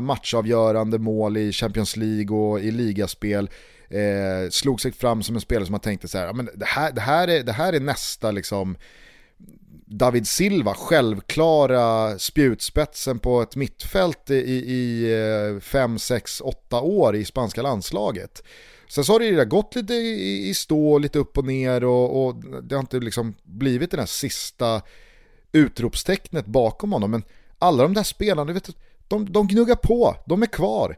Matchavgörande mål i Champions League och i ligaspel. Eh, slog sig fram som en spelare som man tänkte så här, men det här, det här, är, det här är nästa liksom David Silva, självklara spjutspetsen på ett mittfält i 5, 6, 8 år i spanska landslaget. Sen så har det gått lite i stå, lite upp och ner och, och det har inte liksom blivit det där sista utropstecknet bakom honom. Men alla de där spelarna, vet, de, de gnuggar på, de är kvar.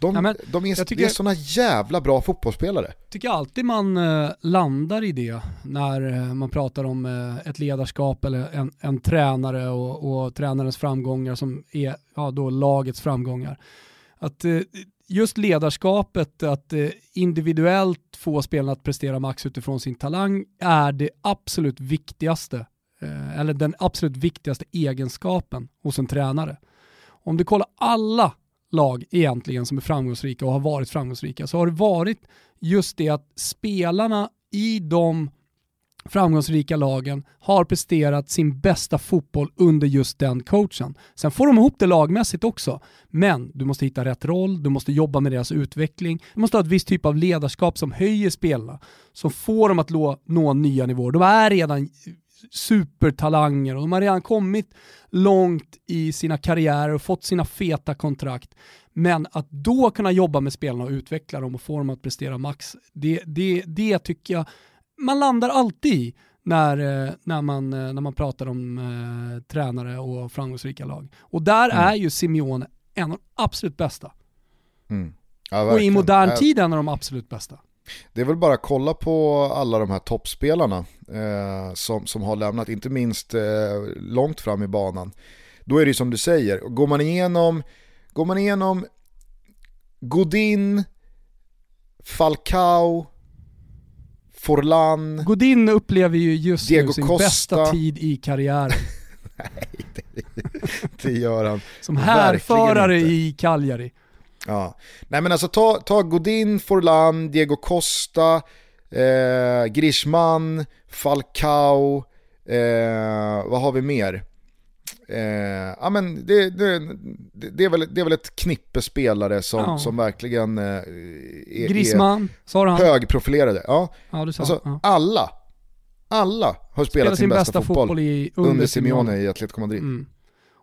De, ja, de är, tycker, är sådana jävla bra fotbollsspelare. Jag tycker alltid man eh, landar i det när eh, man pratar om eh, ett ledarskap eller en, en tränare och, och, tränarens framgångar som är ja, då lagets framgångar. Att eh, just ledarskapet, att individuellt få spelarna att prestera max utifrån sin talang är det absolut viktigaste, eller den absolut viktigaste egenskapen hos en tränare. Om du kollar alla lag egentligen som är framgångsrika och har varit framgångsrika så har det varit just det att spelarna i de framgångsrika lagen har presterat sin bästa fotboll under just den coachen. Sen får de ihop det lagmässigt också, men du måste hitta rätt roll, du måste jobba med deras utveckling, du måste ha ett visst typ av ledarskap som höjer spelarna, som får dem att nå nya nivåer. De är redan supertalanger och de har redan kommit långt i sina karriärer och fått sina feta kontrakt. Men att då kunna jobba med spelarna och utveckla dem och få dem att prestera max, det, det, det tycker jag man landar alltid i när, eh, när, man, eh, när man pratar om eh, tränare och framgångsrika lag. Och där mm. är ju Simeone en av de absolut bästa. Mm. Ja, och i modern tid en av de absolut bästa. Det är väl bara att kolla på alla de här toppspelarna eh, som, som har lämnat, inte minst eh, långt fram i banan. Då är det ju som du säger, går man igenom, går man igenom Godin, Falcao, Forlan. Godin upplever ju just Diego nu sin Costa. bästa tid i karriären. Nej, det, det gör han Som härförare i Cagliari. Ja. Nej men alltså ta, ta Godin, Forlan, Diego Costa, eh, Grishman, Falcao, eh, vad har vi mer? Eh, ja, men det, det, det, är väl, det är väl ett knippe spelare som, ja. som verkligen eh, är, Grisman, är högprofilerade. Ja. Ja, du sa, alltså, ja. Alla, alla har spelat, spelat sin, bästa, bästa fotboll, fotboll i, under, under Simeone i Atletico Madrid. Mm.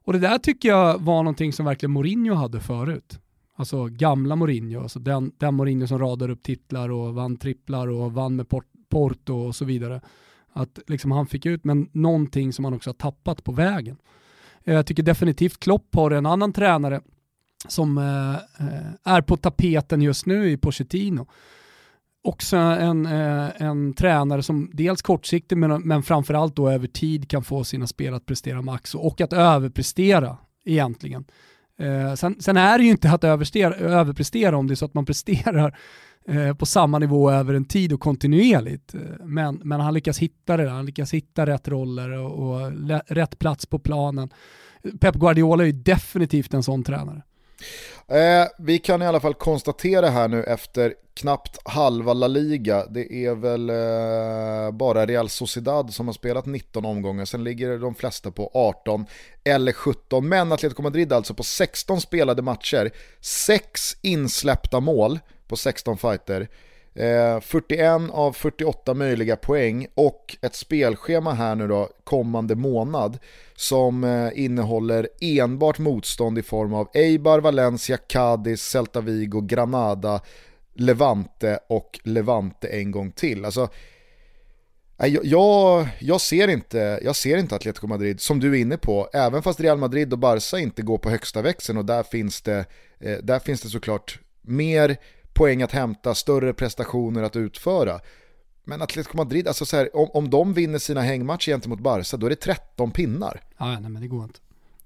Och det där tycker jag var någonting som verkligen Mourinho hade förut. Alltså gamla Mourinho, alltså den, den Mourinho som radar upp titlar och vann tripplar och vann med Porto och så vidare. Att liksom han fick ut, men någonting som han också har tappat på vägen. Eh, jag tycker definitivt Klopp har en annan tränare som eh, eh, är på tapeten just nu i Pochettino. Också en, eh, en tränare som dels kortsiktigt men, men framförallt då över tid kan få sina spel att prestera max och att överprestera egentligen. Eh, sen, sen, är det ju inte att överprestera om det är så att man presterar eh, på samma nivå över en tid och kontinuerligt. Eh, men, men han lyckas hitta det, där, han lyckas hitta rätt roller och, och rätt plats på planen. Pep Guardiola är ju definitivt en sån tränare. Eh, vi kan i alla fall konstatera här nu efter knappt halva La Liga, det är väl eh, bara Real Sociedad som har spelat 19 omgångar, sen ligger de flesta på 18 eller 17, men Atletico Madrid alltså på 16 spelade matcher, 6 insläppta mål på 16 fighter, Eh, 41 av 48 möjliga poäng och ett spelschema här nu då kommande månad som eh, innehåller enbart motstånd i form av Eibar, Valencia, Cadiz, Celta Vigo, Granada, Levante och Levante en gång till. Alltså, jag, jag, jag, ser inte, jag ser inte Atletico Madrid, som du är inne på, även fast Real Madrid och Barca inte går på högsta växeln och där finns det, eh, där finns det såklart mer poäng att hämta, större prestationer att utföra. Men Atletico Madrid, alltså så här, om, om de vinner sina hängmatcher gentemot Barca, då är det 13 pinnar. Ja, nej men det går inte.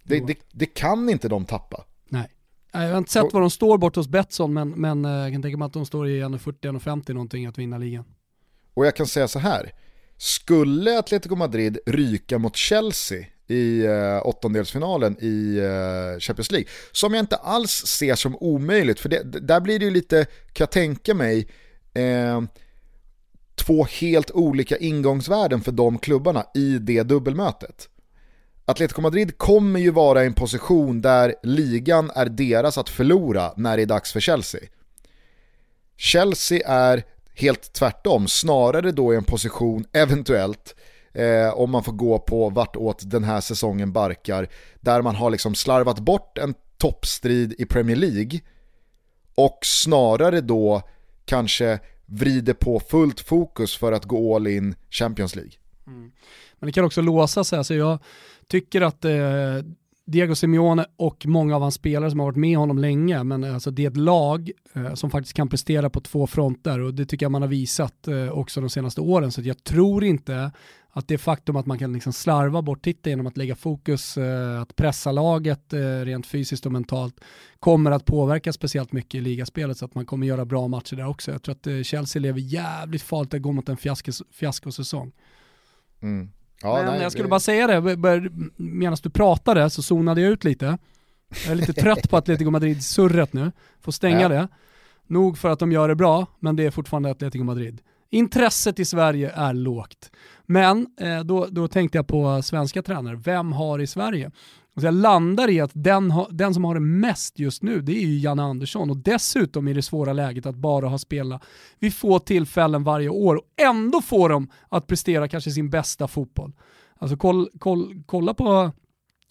Det, det, det, det kan inte de tappa. Nej. Jag har inte sett var de står bort hos Betsson, men, men eh, jag kan tänka mig att de står i 1,40-1,50 någonting att vinna ligan. Och jag kan säga så här, skulle Atletico Madrid ryka mot Chelsea i eh, åttondelsfinalen i eh, Champions League. Som jag inte alls ser som omöjligt, för det, där blir det ju lite, kan jag tänka mig, eh, två helt olika ingångsvärden för de klubbarna i det dubbelmötet. Atletico Madrid kommer ju vara i en position där ligan är deras att förlora när det är dags för Chelsea. Chelsea är helt tvärtom, snarare då i en position eventuellt eh, om man får gå på vartåt den här säsongen barkar, där man har liksom slarvat bort en toppstrid i Premier League och snarare då kanske vrider på fullt fokus för att gå all in Champions League. Mm. Men det kan också låsa sig, alltså jag tycker att eh, Diego Simeone och många av hans spelare som har varit med honom länge, men alltså det är ett lag eh, som faktiskt kan prestera på två fronter och det tycker jag man har visat eh, också de senaste åren. Så jag tror inte att det faktum att man kan liksom slarva bort titeln genom att lägga fokus, eh, att pressa laget eh, rent fysiskt och mentalt kommer att påverka speciellt mycket i ligaspelet så att man kommer göra bra matcher där också. Jag tror att eh, Chelsea lever jävligt farligt att gå mot en fiaskos fiaskosäsong. Mm. Ja, Men nej, jag skulle det... bara säga det, medan du pratade så zonade jag ut lite. Jag är lite trött på Atletico Madrid-surret nu, får stänga ja. det. Nog för att de gör det bra, men det är fortfarande Atletico Madrid. Intresset i Sverige är lågt. Men eh, då, då tänkte jag på svenska tränare. Vem har i Sverige? Så jag landar i att den, ha, den som har det mest just nu, det är ju Janne Andersson. Och dessutom i det svåra läget att bara ha spelat vid få tillfällen varje år och ändå få dem att prestera kanske sin bästa fotboll. Alltså koll, koll, kolla på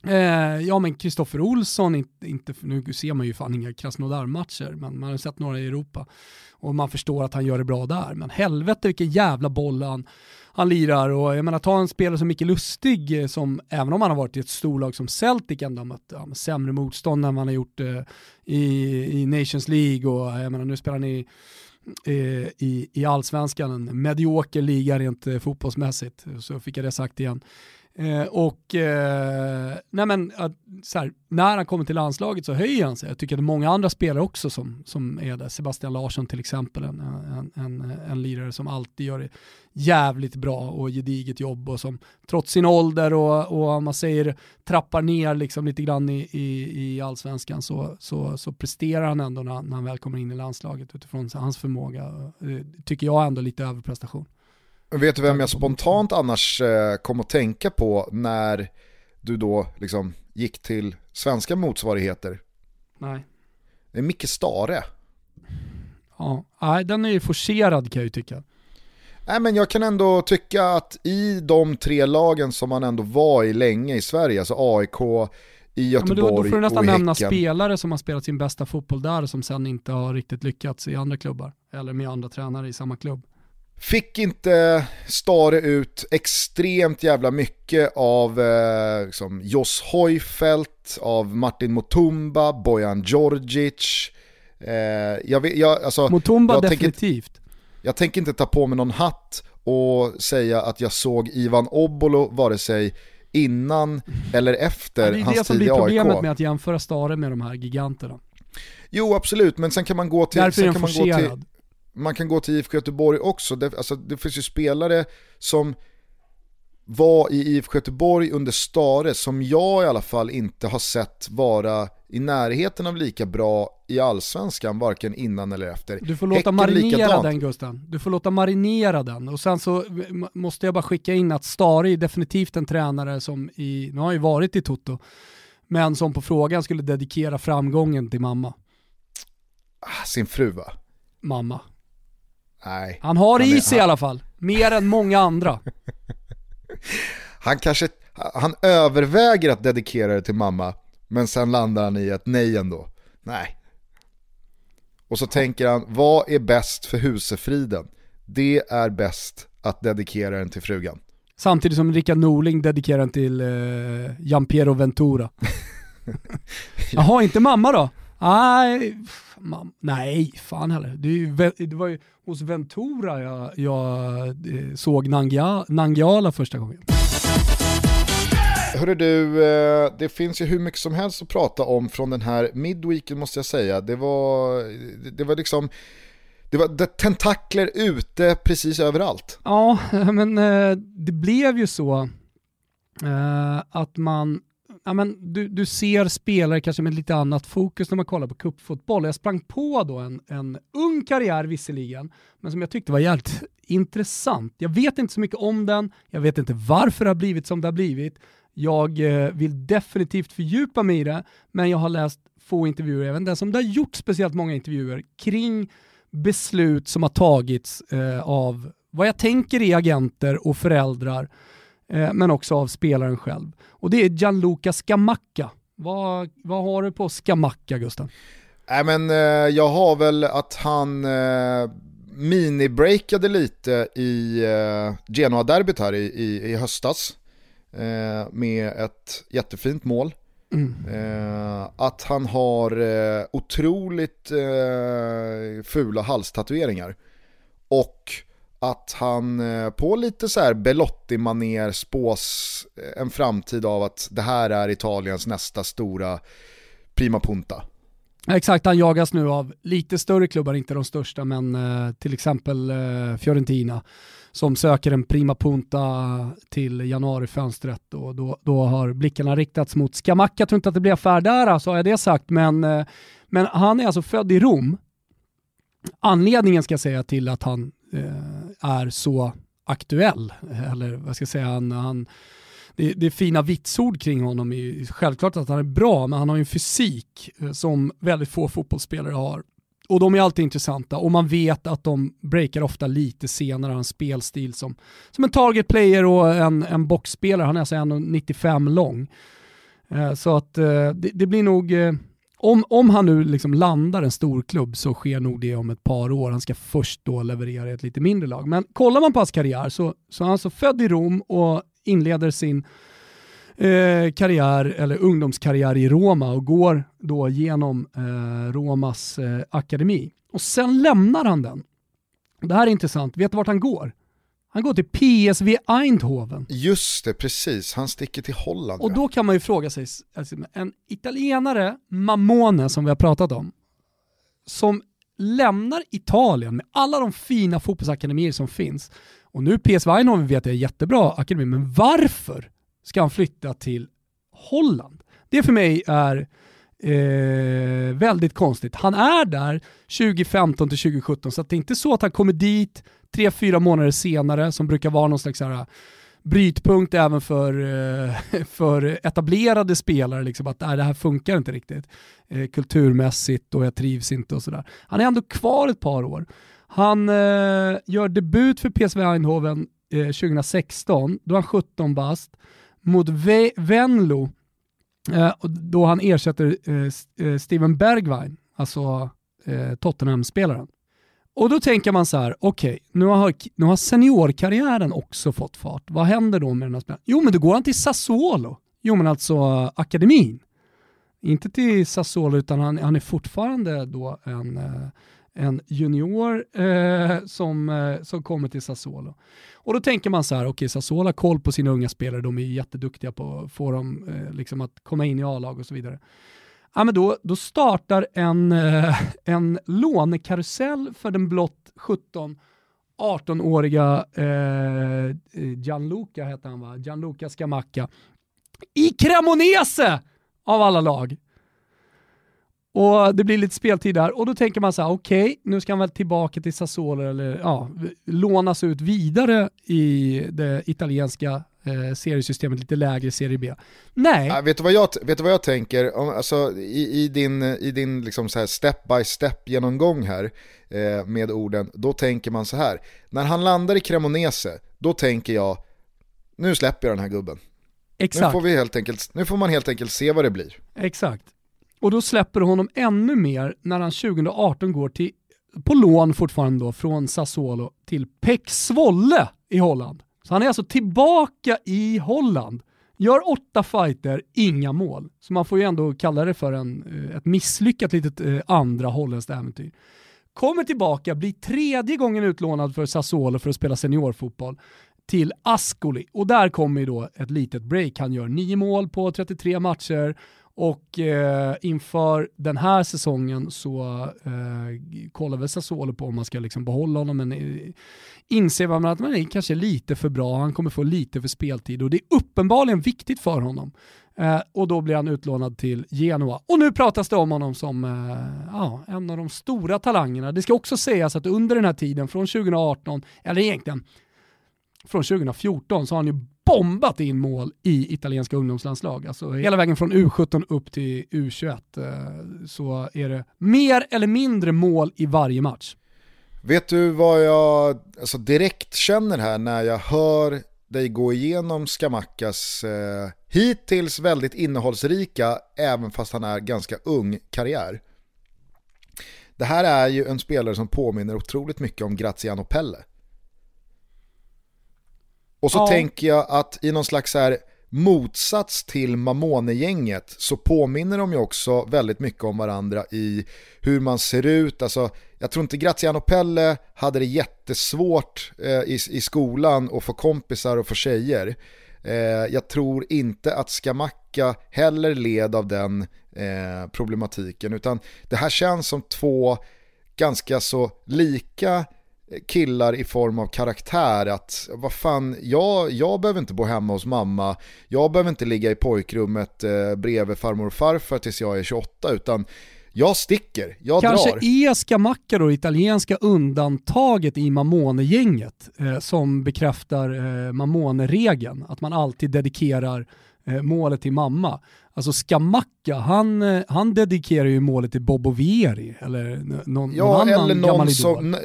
Eh, ja men Kristoffer Olsson, inte, inte, nu ser man ju fan inga Krasnodar-matcher, men man har sett några i Europa. Och man förstår att han gör det bra där. Men helvete vilken jävla boll han, han lirar. Och jag menar ta en spelare som Micke Lustig, eh, som även om han har varit i ett storlag som Celtic ändå har mött ja, sämre motstånd än man har gjort eh, i, i Nations League. Och eh, jag menar nu spelar han i eh, i, i allsvenskan, en medioker liga rent fotbollsmässigt. Så fick jag det sagt igen. Eh, och eh, nej men, här, när han kommer till landslaget så höjer han sig. Jag tycker att det är många andra spelare också som, som är där. Sebastian Larsson till exempel, en, en, en, en lirare som alltid gör det jävligt bra och gediget jobb och som trots sin ålder och, och man säger trappar ner liksom lite grann i, i, i allsvenskan så, så, så presterar han ändå när, när han väl kommer in i landslaget utifrån hans förmåga. Det tycker jag ändå lite överprestation. Vet du vem jag spontant annars eh, kom att tänka på när du då liksom gick till svenska motsvarigheter? Nej. Det är Micke Stare. Ja, nej den är ju forcerad kan jag ju tycka. Nej men jag kan ändå tycka att i de tre lagen som man ändå var i länge i Sverige, alltså AIK, i Göteborg ja, då, då får du nästan nämna spelare som har spelat sin bästa fotboll där som sen inte har riktigt lyckats i andra klubbar. Eller med andra tränare i samma klubb. Fick inte Stare ut extremt jävla mycket av eh, liksom Jos Hojfeldt, av Martin Mutumba, Bojan Djordjic. Eh, jag, jag, alltså, Mutumba jag definitivt. Tänker, jag tänker inte ta på mig någon hatt och säga att jag såg Ivan Obolo vare sig innan eller efter hans tid i AIK. Det är det som blir problemet med att jämföra Stare med de här giganterna. Jo absolut, men sen kan man gå till... Därför är den forcerad man kan gå till IFK Göteborg också. Det, alltså, det finns ju spelare som var i IFK Göteborg under Stare som jag i alla fall inte har sett vara i närheten av lika bra i allsvenskan, varken innan eller efter. Du får låta Häcken marinera likadant. den Gusten. Du får låta marinera den. Och sen så måste jag bara skicka in att Stare är definitivt en tränare som i, nu har ju varit i Toto, men som på frågan skulle dedikera framgången till mamma. Ah, sin fru va? Mamma. Nej. Han har det i sig i alla fall. Mer än många andra. han kanske, han överväger att dedikera det till mamma, men sen landar han i ett nej ändå. Nej. Och så tänker han, vad är bäst för husefriden? Det är bäst att dedikera den till frugan. Samtidigt som Rickard Norling dedikerar den till eh, Giampiero Ventura. Jaha, inte mamma då? Nej, nej fan heller. Det, det, var ju hos Ventura jag, jag eh, såg Nangia, Nangiala första gången. Hörru du, eh, det finns ju hur mycket som helst att prata om från den här midweeken måste jag säga. Det var, det var liksom, det var tentakler ute precis överallt. Ja, men eh, det blev ju så att man ja, men du, du ser spelare kanske med lite annat fokus när man kollar på kuppfotboll. Jag sprang på då en, en ung karriär visserligen, men som jag tyckte var jävligt intressant. Jag vet inte så mycket om den, jag vet inte varför det har blivit som det har blivit. Jag eh, vill definitivt fördjupa mig i det, men jag har läst få intervjuer, även den som det har gjort speciellt många intervjuer kring beslut som har tagits eh, av vad jag tänker är agenter och föräldrar eh, men också av spelaren själv. Och det är Gianluca Scamacca. Vad, vad har du på Scamacca Gustav? Nej men eh, jag har väl att han eh, mini-breakade lite i eh, Genoa-derbyt här i, i, i höstas. Eh, med ett jättefint mål. Mm. Eh, att han har eh, otroligt eh, fula halstatueringar. Och att han eh, på lite så här Belotti-manér spås eh, en framtid av att det här är Italiens nästa stora prima punta. Exakt, han jagas nu av lite större klubbar, inte de största, men eh, till exempel eh, Fiorentina som söker en prima punta till januarifönstret och då, då har blickarna riktats mot Scamacca. Jag tror inte att det blir affär där, så har jag det sagt, men, eh, men han är alltså född i Rom. Anledningen ska jag säga till att han eh, är så aktuell, eller vad ska jag säga, han, han det, det är fina vitsord kring honom är självklart att han är bra, men han har ju en fysik eh, som väldigt få fotbollsspelare har. Och de är alltid intressanta och man vet att de breakar ofta lite senare, en spelstil som, som en target player och en, en boxspelare. Han är alltså 1,95 lång. Eh, så att eh, det, det, blir nog, om, om han nu liksom landar en stor klubb så sker nog det om ett par år. Han ska först då leverera i ett lite mindre lag. Men kollar man på hans karriär så, så är han alltså född i Rom och inleder sin eh, karriär, eller ungdomskarriär i Roma och går då genom eh, Romas eh, akademi. Och sen lämnar han den. Det här är intressant, vet du vart han går? Han går till PSV Eindhoven. Just det, precis. Han sticker till Holland. Och då kan man ju fråga sig, alltså, en italienare, Mamone som vi har pratat om, som lämnar Italien med alla de fina fotbollsakademier som finns. Och nu PSV Eindhoven vet jag är jättebra akademi, men varför ska han flytta till Holland? Det för mig är eh, väldigt konstigt. Han är där 2015 till 2017, så det är inte så att han kommer dit tre, fyra månader senare, som brukar vara någon slags här, äh, brytpunkt även för, äh, för etablerade spelare, liksom, att nej, det här funkar inte riktigt eh, kulturmässigt och jag trivs inte och sådär. Han är ändå kvar ett par år. Han eh, gör debut för PSV Eindhoven eh, 2016, då är han 17 bast, mot Ve Venlo, eh, då han ersätter eh, eh, Steven Bergwijn, alltså Tottenham-spelaren. Och då tänker man så här, okej, okay, nu, har, nu har seniorkarriären också fått fart. Vad händer då med den här spelaren? Jo, men då går han till Sassuolo. Jo, men alltså akademin. Inte till Sassuolo, utan han, han är fortfarande då en, eh, en junior eh, som, eh, som kommer till Sassuolo. Och då tänker man så här, okej okay, Sassuolo har koll på sina unga spelare, de är jätteduktiga på att få dem eh, liksom att komma in i A-lag och så vidare. Ja, men då, då startar en, eh, en lånekarusell för den blott 17 18-åriga eh, eh, Gianluca heter han va? Gianluca Scamacca. I Cremonese av alla lag. Och det blir lite speltid där och då tänker man så här, okej, okay, nu ska han väl tillbaka till Sassuolo eller ja, lånas ut vidare i det italienska eh, seriesystemet, lite lägre Serie B. Nej. Ja, vet, du vad jag, vet du vad jag tänker? Alltså, i, i din, i din liksom så här step by step genomgång här eh, med orden, då tänker man så här. När han landar i Cremonese, då tänker jag, nu släpper jag den här gubben. Exakt. Nu får, vi helt enkelt, nu får man helt enkelt se vad det blir. Exakt. Och då släpper honom ännu mer när han 2018 går till, på lån fortfarande då, från Sassuolo till Pek Svolle i Holland. Så han är alltså tillbaka i Holland. Gör åtta fighter, inga mål. Så man får ju ändå kalla det för en, eh, ett misslyckat litet eh, andra holländskt äventyr. Kommer tillbaka, blir tredje gången utlånad för Sassuolo för att spela seniorfotboll till Ascoli. Och där kommer ju då ett litet break. Han gör nio mål på 33 matcher och eh, inför den här säsongen så eh, kollar väl Sassuolo på om man ska liksom behålla honom, men eh, inser man att man är kanske lite för bra, han kommer få lite för speltid och det är uppenbarligen viktigt för honom. Eh, och då blir han utlånad till Genoa. Och nu pratas det om honom som eh, ja, en av de stora talangerna. Det ska också sägas att under den här tiden, från 2018, eller egentligen från 2014, så har han ju bombat in mål i italienska ungdomslandslag. Alltså hela vägen från U17 upp till U21 eh, så är det mer eller mindre mål i varje match. Vet du vad jag alltså direkt känner här när jag hör dig gå igenom Skamakas eh, hittills väldigt innehållsrika, även fast han är ganska ung, karriär. Det här är ju en spelare som påminner otroligt mycket om Graziano Pelle. Och så ja. tänker jag att i någon slags här motsats till Mamone-gänget så påminner de ju också väldigt mycket om varandra i hur man ser ut. Alltså, jag tror inte Graziano Pelle hade det jättesvårt eh, i, i skolan att få kompisar och få tjejer. Eh, jag tror inte att Skamacka heller led av den eh, problematiken utan det här känns som två ganska så lika killar i form av karaktär att vad fan, jag, jag behöver inte bo hemma hos mamma, jag behöver inte ligga i pojkrummet eh, bredvid farmor och farfar tills jag är 28 utan jag sticker, jag Kanske drar. Kanske är Scamacca då italienska undantaget i Mamone-gänget eh, som bekräftar eh, Mamone-regeln, att man alltid dedikerar eh, målet till mamma. Alltså Scamacca, han, eh, han dedikerar ju målet till Bobo Vieri eller någon, ja, någon annan eller någon gammal som, idol.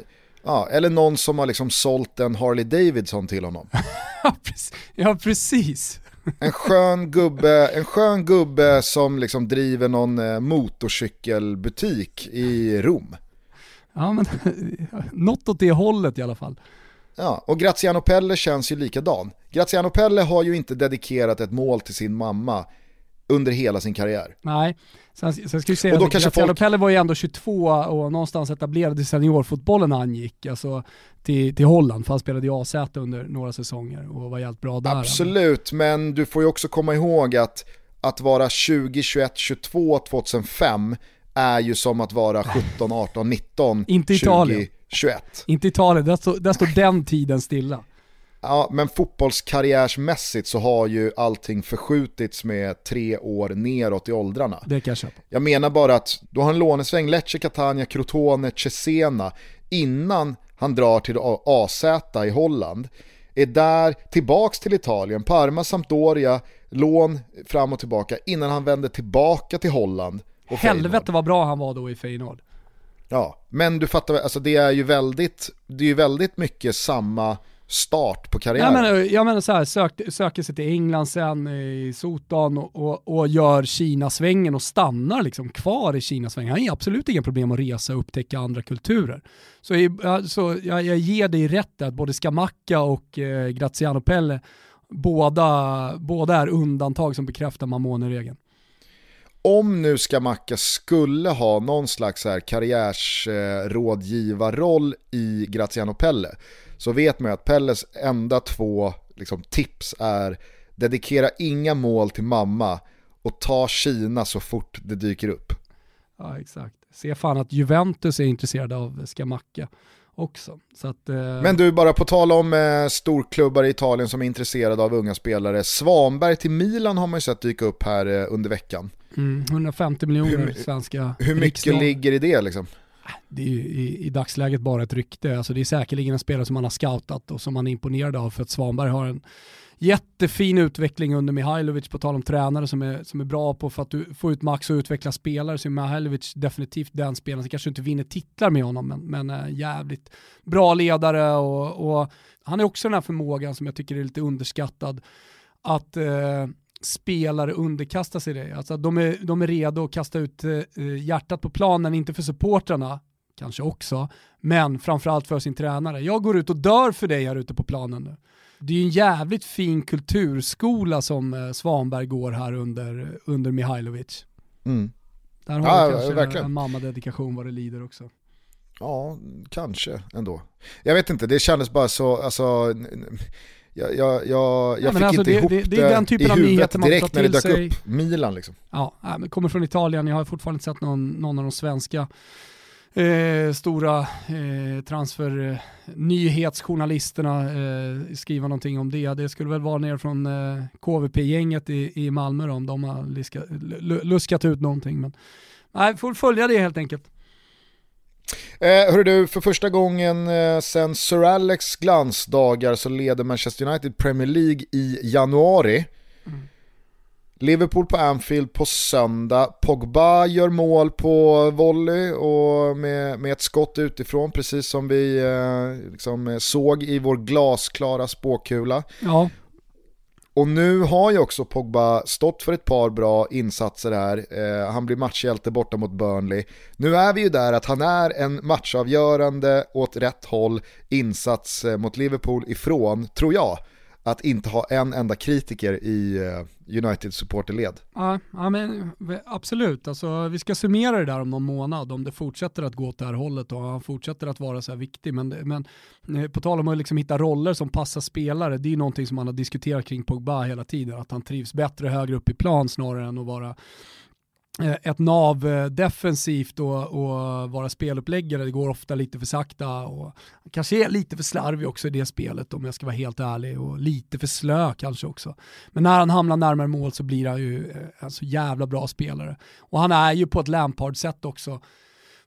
Ja, eller någon som har liksom sålt en Harley Davidson till honom. ja, precis. En skön gubbe, en skön gubbe som liksom driver någon eh, motorcykelbutik i Rom. Ja, men något åt det hållet i alla fall. Ja, och Graziano Pelle känns ju likadan. Graziano Pelle har ju inte dedikerat ett mål till sin mamma under hela sin karriär. Nej, sen, sen ska vi säga att Graziano folk... Pelle var ju ändå 22 och någonstans etablerad i seniorfotbollen när han gick alltså, till, till Holland, för han spelade i AZ under några säsonger och var jävligt bra där. Absolut, men du får ju också komma ihåg att att vara 20, 21, 22, 2005 är ju som att vara 17, 18, 19, Inte 20, Italien. 21. Inte Italien, där står, där står den tiden stilla. Ja, men fotbollskarriärsmässigt så har ju allting förskjutits med tre år neråt i åldrarna. Det kan jag köpa. Jag menar bara att du har en lånesväng, Lecce, Catania, Crotone, Cesena, innan han drar till AZ i Holland. Är där, tillbaks till Italien, Parma, Sampdoria, lån fram och tillbaka innan han vänder tillbaka till Holland. Och Helvete vad bra han var då i Feyenoord. Ja, men du fattar, alltså det är ju väldigt, det är ju väldigt mycket samma start på karriären. Jag menar, jag menar så här, sök, söker sig till England sen i Sotan och, och, och gör Kina-svängen och stannar liksom kvar i Kina-svängen. Han har absolut inga problem att resa och upptäcka andra kulturer. Så, så jag, jag ger dig rätt att både Skamacka och eh, Graziano Pelle, båda, båda är undantag som bekräftar Mamone-regeln om nu Skamacka skulle ha någon slags här karriärsrådgivarroll i Graziano Pelle så vet man ju att Pelles enda två liksom, tips är dedikera inga mål till mamma och ta Kina så fort det dyker upp. Ja exakt. Se fan att Juventus är intresserade av Skamacka också. Att, eh... Men du, bara på tal om eh, storklubbar i Italien som är intresserade av unga spelare. Svanberg till Milan har man ju sett dyka upp här eh, under veckan. Mm, 150 miljoner hur, svenska Hur mycket riksdagen. ligger i det liksom? Det är i, i, dagsläget bara ett rykte. Alltså det är säkerligen en spelare som man har scoutat och som man är imponerad av för att Svanberg har en jättefin utveckling under Mihailovic på tal om tränare som är, som är bra på för att du, få ut max och utveckla spelare så är Mihailovic definitivt den spelaren som kanske inte vinner titlar med honom men, men eh, jävligt bra ledare och, och, han är också den här förmågan som jag tycker är lite underskattad att eh, spelare underkastar sig det. Alltså de är, de är redo att kasta ut eh, hjärtat på planen, inte för supportrarna, kanske också, men framförallt för sin tränare. Jag går ut och dör för dig här ute på planen nu. Det är ju en jävligt fin kulturskola som eh, Svanberg går här under, under Mihailovic. Mm. Där har ja, kanske verkligen. en mammadedikation vad det lider också. Ja, kanske ändå. Jag vet inte, det kändes bara så, alltså jag, jag, jag, jag fick alltså inte det, ihop det, det, är den typen i av huvudet direkt när det dök sig. upp Milan liksom. Ja, men kommer från Italien, jag har fortfarande inte sett någon, någon av de svenska eh, stora eh, transfer eh, nyhetsjournalisterna eh, skriva någonting om det. Det skulle väl vara ner från eh, KVP-gänget i, i Malmö då, om de har liska, luskat ut någonting. Men, nej, får följa det helt enkelt. Eh, hörru du, för första gången eh, sen Sir Alex glansdagar så leder Manchester United Premier League i januari. Mm. Liverpool på Anfield på söndag. Pogba gör mål på volley och med, med ett skott utifrån precis som vi eh, liksom såg i vår glasklara spåkula. Ja. Och nu har ju också Pogba stått för ett par bra insatser här. Eh, han blir matchhjälte borta mot Burnley. Nu är vi ju där att han är en matchavgörande åt rätt håll insats eh, mot Liverpool ifrån, tror jag, att inte ha en enda kritiker i eh, United supporterled. Ja, ja men absolut. Alltså, vi ska summera det där om någon månad om det fortsätter att gå åt det här hållet och han fortsätter att vara så här viktig. Men, men eh, på tal om att liksom hitta roller som passar spelare, det är ju någonting som man har diskuterat kring Pogba hela tiden, att han trivs bättre högre upp i plan snarare än att vara Eh, ett nav eh, defensivt och, och, vara speluppläggare, det går ofta lite för sakta och kanske är lite för slarvig också i det spelet om jag ska vara helt ärlig och lite för slö kanske också. Men när han hamnar närmare mål så blir han ju eh, en så jävla bra spelare. Och han är ju på ett Lampard-sätt också.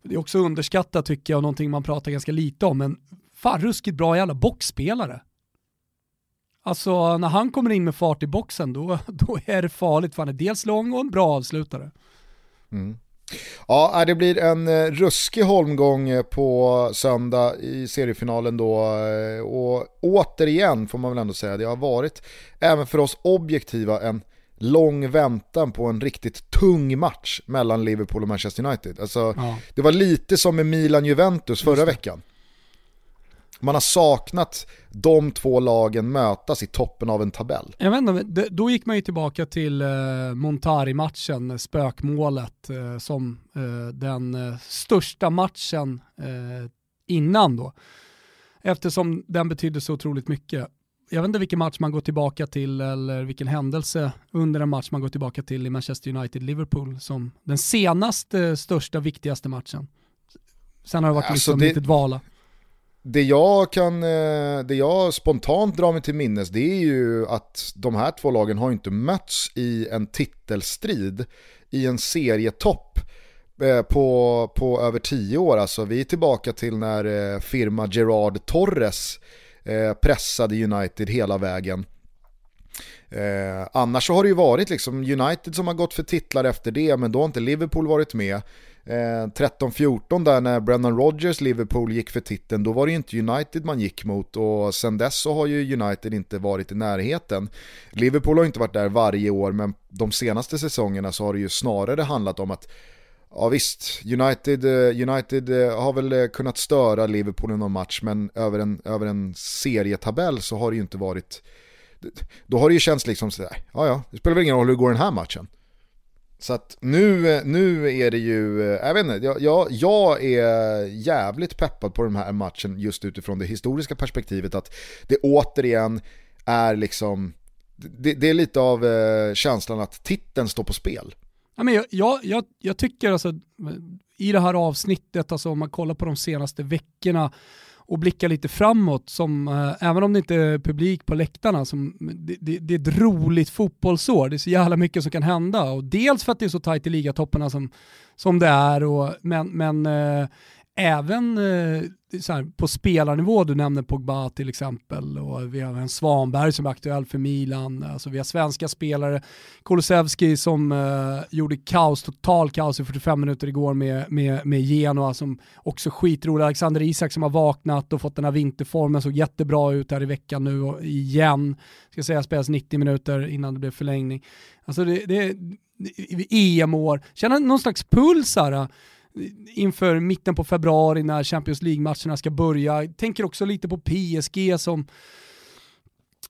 Det är också underskattat tycker jag och någonting man pratar ganska lite om, men fan ruskigt bra jävla boxspelare. Alltså när han kommer in med fart i boxen då, då är det farligt för han är dels lång och en bra avslutare. Mm. Ja, det blir en eh, ruskig holmgång eh, på söndag i seriefinalen då. Eh, och återigen får man väl ändå säga, det har varit även för oss objektiva en lång väntan på en riktigt tung match mellan Liverpool och Manchester United. Alltså, ja. Det var lite som med Milan-Juventus förra veckan. Man har saknat de två lagen mötas i toppen av en tabell. Jag vet inte, då gick man ju tillbaka till eh, Montari-matchen, spökmålet, eh, som eh, den största matchen innan då. Eftersom den betydde så otroligt mycket. Jag vet inte vilken match man går tillbaka till eller vilken händelse under en match man går tillbaka till i Manchester United-Liverpool som den senaste, största, viktigaste matchen. Sen har det varit alltså liksom det... lite dvala det jag, kan, eh, det jag spontant drar mig till minnes det är ju att de här två lagen har inte mötts i en titelstrid i en serietopp eh, på, på över tio år. Alltså vi är tillbaka till när eh, firma Gerard Torres pressade United hela vägen. Eh, annars så har det ju varit liksom United som har gått för titlar efter det, men då har inte Liverpool varit med. Eh, 13-14 där när Brendan Rodgers Liverpool gick för titeln, då var det ju inte United man gick mot och sen dess så har ju United inte varit i närheten. Liverpool har inte varit där varje år men de senaste säsongerna så har det ju snarare handlat om att Ja visst, United, eh, United eh, har väl kunnat störa Liverpool i någon match men över en, över en serietabell så har det ju inte varit då har det ju känts liksom sådär, ja ja, det spelar väl ingen roll hur det går den här matchen. Så att nu, nu är det ju, eh, jag vet inte, jag, jag, jag, är jävligt peppad på den här matchen just utifrån det historiska perspektivet att det återigen är liksom, det, det är lite av eh, känslan att titeln står på spel. Ja, men jag, jag, jag, tycker alltså, i det här avsnittet, alltså om man kollar på de senaste veckorna, och blicka lite framåt, som, eh, även om det inte är publik på läktarna, som, det, det, det, är ett roligt fotbollsår. Det är så jävla mycket som kan hända. Och dels för att det är så tajt i ligatopparna som, som det är, och, men, men eh, även eh, här, på spelarnivå, du nämner Pogba till exempel, och vi har en Svanberg som är aktuell för Milan, alltså vi har svenska spelare, Kulusevski som eh, gjorde kaos, total kaos i 45 minuter igår med, med, med Genoa som också skitrolig, Alexander Isak som har vaknat och fått den här vinterformen, såg jättebra ut här i veckan nu och igen, ska säga spelas 90 minuter innan det blev förlängning. Alltså det, det, det EM-år, känna någon slags puls här, eh? Inför mitten på februari när Champions League-matcherna ska börja. Jag tänker också lite på PSG som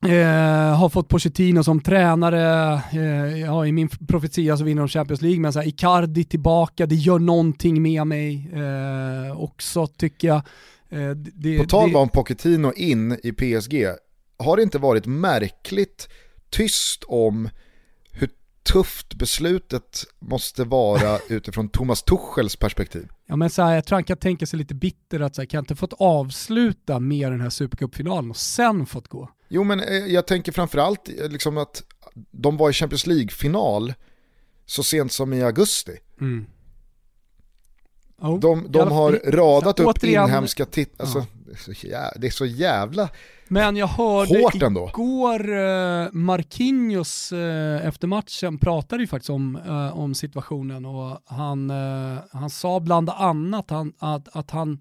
Eh, har fått Pochettino som tränare, eh, ja, i min profetia så vinner de Champions League, men så här, Icardi tillbaka, det gör någonting med mig eh, också tycker jag. Eh, det, På tal om Pochettino in i PSG, har det inte varit märkligt tyst om tufft beslutet måste vara utifrån Thomas Tuchels perspektiv. Ja men så här, jag tror han kan tänka sig lite bitter att så här, kan jag inte fått avsluta med den här Supercup-finalen och sen fått gå? Jo men eh, jag tänker framförallt eh, liksom att de var i Champions League-final så sent som i augusti. Mm. Oh, de, de har radat upp återigen, inhemska titlar. Alltså, ja. Det är så jävla Men jag hörde hårt ändå. igår uh, Marquinhos uh, efter matchen pratade ju faktiskt om, uh, om situationen och han, han sa bland annat han, att, att han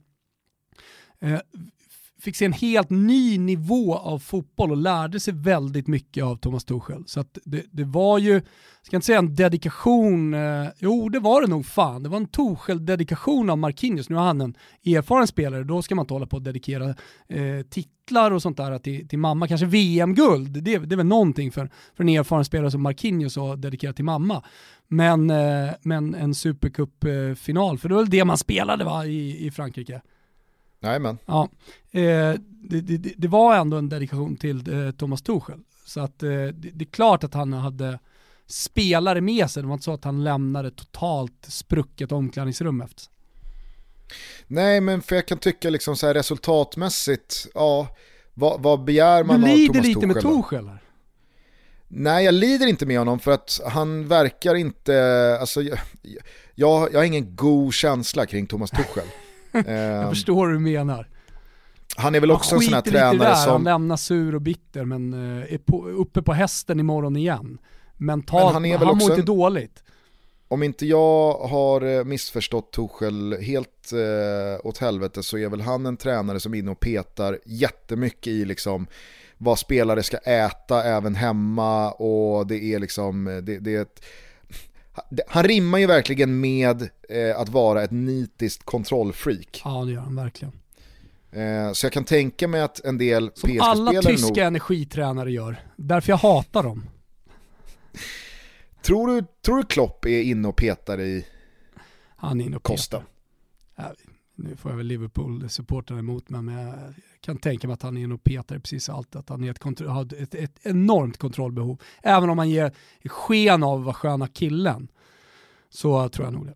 fick se en helt ny nivå av fotboll och lärde sig väldigt mycket av Thomas Tuchel. Så det, det, var ju, jag ska inte säga en dedikation, eh, jo det var det nog fan, det var en Tuchel-dedikation av Marquinhos. Nu har han en erfaren spelare, då ska man inte hålla på att dedikera eh, titlar och sånt där till, till mamma, kanske VM-guld, det, det är väl någonting för, för en erfaren spelare som Marquinhos att dedikera till mamma. Men, eh, men en supercup-final, eh, för det var väl det man spelade va, i, i Frankrike. Jajamän. Ja, eh, det, det, det, var ändå en dedikation till eh, Thomas Tuchel. Så att eh, det, det, är klart att han hade spelare med sig, det var inte så att han lämnade totalt sprucket omklädningsrum efter sig. Nej, men för jag kan tycka liksom så här resultatmässigt, ja, vad, vad begär man av Thomas Tuchel? Du lider lite med Tuchel här. Nej, jag lider inte med honom för att han verkar inte, alltså jag, jag, jag har ingen god känsla kring Thomas Tuchel. Jag ehm, förstår hur du menar. Han är väl också en sån här tränare där, som... Han lämnar sur och bitter men eh, är på, uppe på hästen imorgon igen. Mentalt, men han, är väl han mår inte dåligt. Om inte jag har eh, missförstått Tuchel helt eh, åt helvete så är väl han en tränare som är inne och petar jättemycket i liksom vad spelare ska äta även hemma och det är liksom, eh, det, det är ett han rimmar ju verkligen med eh, att vara ett nitiskt kontrollfreak. Ja det gör han verkligen. Eh, så jag kan tänka mig att en del PSG-spelare Som alla tyska nog... energitränare gör. Därför jag hatar dem. Tror du, tror du Klopp är inne och petar i Han är inne och Costa? Ja, nu får jag väl Liverpool-supportrarna emot mig, men jag kan tänka mig att han är en och petar precis allt. Att han är ett har ett, ett, enormt kontrollbehov. Även om han ger sken av att vara sköna killen, så tror jag nog det.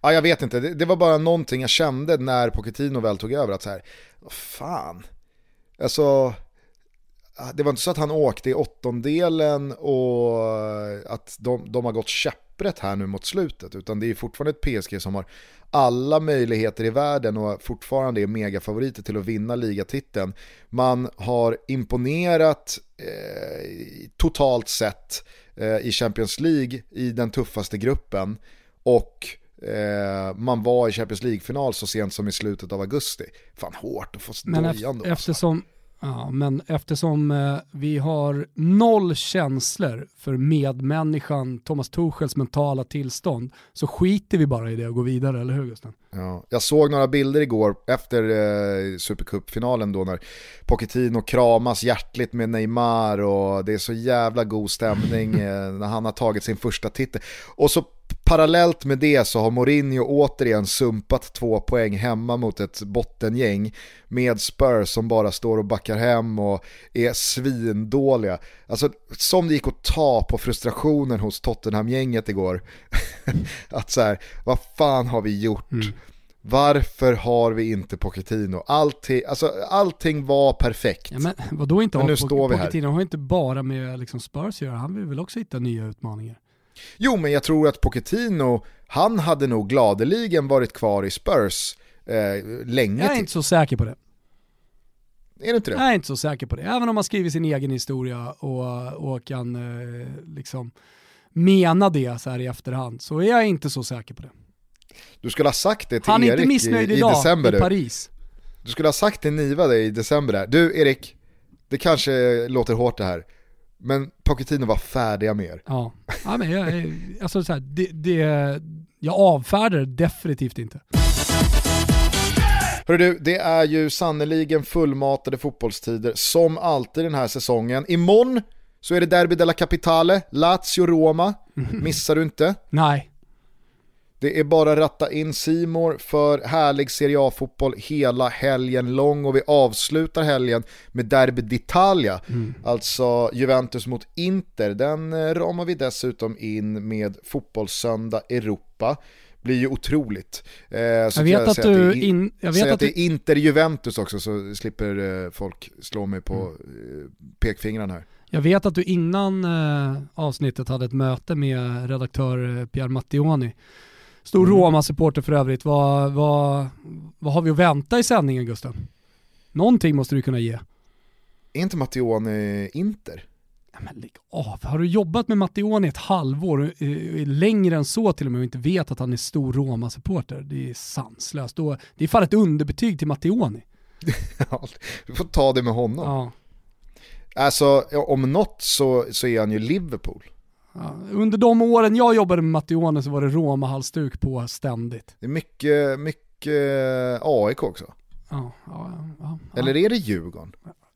Ja, jag vet inte, det, det, var bara någonting jag kände när Pochettino väl tog över, att så här, vad fan, alltså, ah, det var inte så att han åkte i åttondelen och att de, de har gått käpp käpprätt här nu mot slutet, utan det är fortfarande ett PSG som har alla möjligheter i världen och fortfarande är megafavoriter till att vinna ligatiteln. Man har imponerat eh, totalt sett eh, i Champions League i den tuffaste gruppen och eh, man var i Champions League-final så sent som i slutet av augusti. Fan hårt att få dojan då. Eftersom, Ja, men eftersom eh, vi har noll känslor för medmänniskan Thomas Tuchels mentala tillstånd så skiter vi bara i det och går vidare, eller hur Gusten? Ja, jag såg några bilder igår efter eh, Supercup-finalen då när Pochettino kramas hjärtligt med Neymar och det är så jävla god stämning eh, när han har tagit sin första titel. Och så parallellt med det så har Mourinho återigen sumpat två poäng hemma mot ett bottengäng med Spurs som bara står och backar hem och är svindåliga. Alltså som det gick att ta på frustrationen hos Tottenham-gänget igår. att så här, vad fan har vi gjort? Mm. Varför har vi inte Pochettino? Allting, alltså, allting var perfekt. Ja, men vadå inte men nu står vi Pochettino här. har inte bara med liksom Spurs att göra, han vill väl också hitta nya utmaningar. Jo, men jag tror att Pochettino, han hade nog gladeligen varit kvar i Spurs eh, länge Jag är inte så säker på det. Är du inte det? Jag är inte så säker på det. Även om man skriver sin egen historia och, och kan eh, liksom mena det så här i efterhand så är jag inte så säker på det. Du skulle ha sagt det till Erik i, Han är inte missnöjd i, i idag december, i Paris. Du. du skulle ha sagt till Niva det i december där. Du Erik, det kanske låter hårt det här. Men Pochettino var färdiga med er. Ja, ja men jag, alltså så här, det, det, jag avfärdar det definitivt inte. Hörru du, det är ju sannoliken fullmatade fotbollstider som alltid den här säsongen. Imorgon så är det Derby della Capitale, Lazio-Roma. Missar du inte? Nej. Det är bara att ratta in Simor för härlig Serie A-fotboll hela helgen lång och vi avslutar helgen med Derby d'Italia, mm. alltså Juventus mot Inter. Den eh, ramar vi dessutom in med Fotbollssöndag Europa blir ju otroligt. Eh, jag vet att, du in, jag vet att, att det är Inter-Juventus också så slipper eh, folk slå mig på mm. eh, pekfingrarna här. Jag vet att du innan avsnittet hade ett möte med redaktör Pierre Mattioni Stor mm. Roma-supporter för övrigt. Vad, vad, vad har vi att vänta i sändningen Gusten? Någonting måste du kunna ge. Är inte Mattione Inter? Ja, men lägg av. Har du jobbat med Mattione ett halvår, eh, längre än så till och med, och inte vet att han är stor Roma-supporter? Det är sanslöst. Det är fan ett underbetyg till Mattione. du får ta det med honom. Ja. Alltså om något så, så är han ju Liverpool. Ja, under de åren jag jobbade med Mattione så var det Roma-halsduk på ständigt. Det är mycket, mycket AIK också. Ja, ja, ja, Eller är det Djurgården?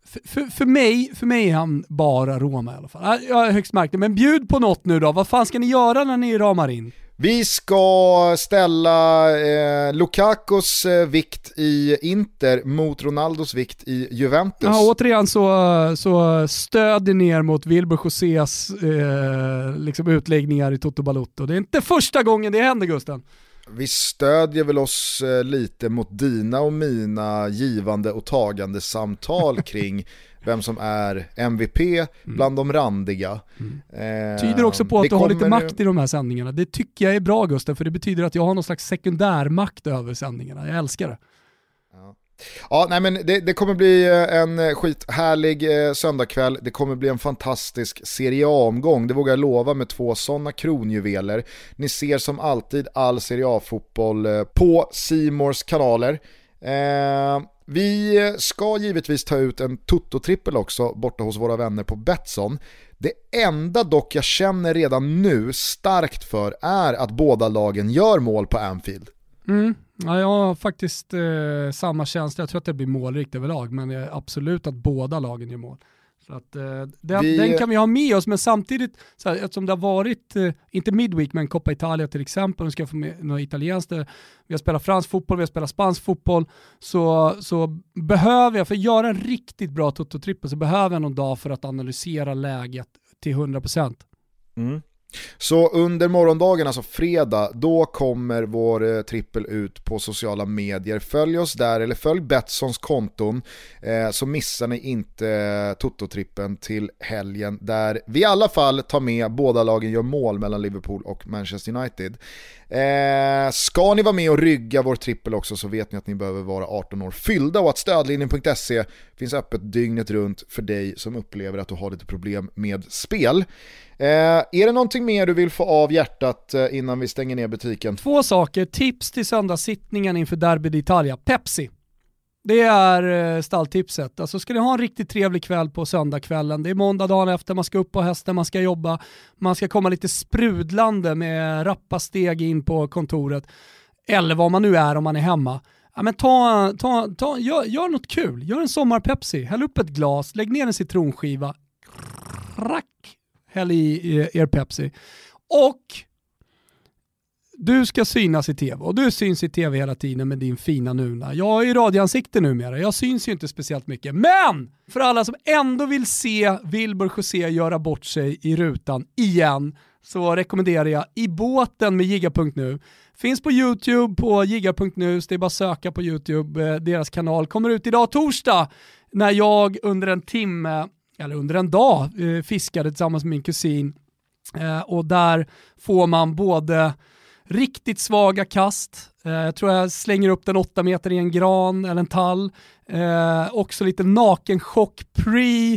För, för, för, mig, för mig är han bara Roma i alla fall. Jag är högst märklig, men bjud på något nu då. Vad fan ska ni göra när ni ramar in? Vi ska ställa eh, Lukakos eh, vikt i Inter mot Ronaldos vikt i Juventus. Ja, återigen så, så stöder ner mot Wilbur Josés eh, liksom utläggningar i Toto Balotto. Det är inte första gången det händer Gusten. Vi stödjer väl oss eh, lite mot dina och mina givande och tagande samtal kring vem som är MVP mm. bland de randiga. Mm. Eh, tyder också på att du har lite makt i de här sändningarna. Det tycker jag är bra Gustav, för det betyder att jag har någon slags sekundärmakt över sändningarna. Jag älskar det. Ja. nej men det, det, kommer bli eh, en eh, skithärlig eh, söndagkväll. Det kommer bli en fantastisk Serie A-omgång. Det vågar jag lova med två sådana kronjuveler. Ni ser som alltid all Serie A-fotboll eh, på Simors kanaler. Eh, vi ska givetvis ta ut en Toto-trippel också borta hos våra vänner på Betsson. Det enda dock jag känner redan nu starkt för är att båda lagen gör mål på Anfield. Mm. Ja, jag har faktiskt eh, samma känsla, jag tror att det blir målrikt överlag, men absolut att båda lagen gör mål. Så att, eh, den, vi... den, kan vi ha med oss, men samtidigt, så här, eftersom det har varit, eh, inte Midweek, men Coppa Italia till exempel, nu ska jag få med något italienskt, vi har spelat fransk fotboll, vi har spelat spansk fotboll, så, så behöver jag, för att göra en riktigt bra toto-trippel, så behöver jag någon dag för att analysera läget till 100%. Mm. Så under morgondagen, alltså fredag, då kommer vår eh, trippel ut på sociala medier. Följ oss där, eller följ Betssons konton, eh, så missar ni inte eh, Toto-trippen till helgen, där vi i alla fall tar med båda lagen gör mål mellan Liverpool och Manchester United. Eh, ska ni vara med och rygga vår trippel också så vet ni att ni behöver vara 18 år fyllda och att stödlinjen.se finns öppet dygnet runt för dig som upplever att du har lite problem med spel. Eh, är det någonting mer du vill få av hjärtat eh, innan vi stänger ner butiken? Två saker, tips till söndagssittningen inför Derby d'Italia. Pepsi. Det är eh, stalltipset. Alltså ska ni ha en riktigt trevlig kväll på söndagskvällen, det är måndag dagen efter, man ska upp på hästen, man ska jobba, man ska komma lite sprudlande med rappa steg in på kontoret, eller vad man nu är om man är hemma. Ja, men ta, ta, ta, gör, gör något kul, gör en sommar-Pepsi, häll upp ett glas, lägg ner en citronskiva, rack, häll i er Pepsi. Och du ska synas i tv och du syns i tv hela tiden med din fina nuna. Jag är ju radioansikte numera, jag syns ju inte speciellt mycket. Men för alla som ändå vill se Wilbur José göra bort sig i rutan igen så rekommenderar jag I båten med Giga.nu. Finns på YouTube på Giga.nu, så det är bara att söka på YouTube. Eh, deras kanal kommer ut idag torsdag när jag under en timme, eller under en dag, eh, fiskade tillsammans med min kusin. Eh, och där får man både Riktigt svaga kast. Eh, jag tror jag slänger upp den åtta meter i en gran eller en tall. Eh, också lite nakenchock pre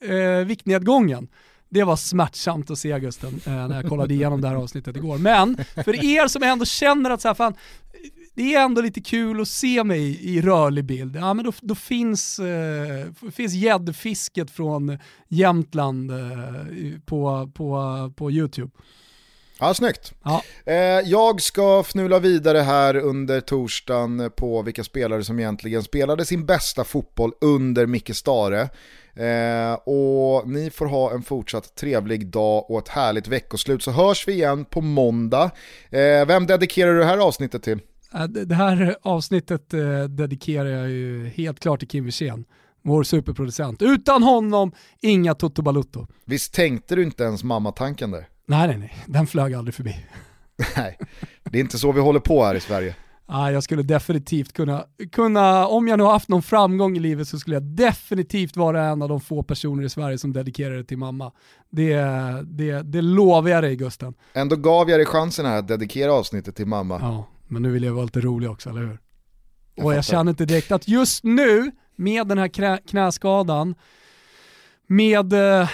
eh, viktnedgången. Det var smärtsamt att se Augusten eh, när jag kollade igenom det här avsnittet igår. Men för er som ändå känner att så här, fan, det är ändå lite kul att se mig i rörlig bild. Ja, men då, då finns, eh, finns gäddfisket från Jämtland eh, på, på, på YouTube. Ja, snyggt. Ja. Eh, jag ska fnula vidare här under torsdagen på vilka spelare som egentligen spelade sin bästa fotboll under Micke Stare. Eh, och ni får ha en fortsatt trevlig dag och ett härligt veckoslut så hörs vi igen på måndag. Eh, vem dedikerar du det här avsnittet till? Det här avsnittet dedikerar jag ju helt klart till Kim Wirsén vår superproducent. Utan honom, inga Toto Balutto. Visst tänkte du inte ens mammatanken där? Nej, nej, nej. Den flög aldrig förbi. Nej, det är inte så vi håller på här i Sverige. Ah, jag skulle definitivt kunna, kunna, om jag nu har haft någon framgång i livet så skulle jag definitivt vara en av de få personer i Sverige som dedikerar det till mamma. Det, det, det lovar jag dig Gusten. Ändå gav jag dig chansen här att dedikera avsnittet till mamma. Ja, men nu vill jag vara lite rolig också, eller hur? Jag och jag känner inte direkt att just nu med den här knäskadan, med eh,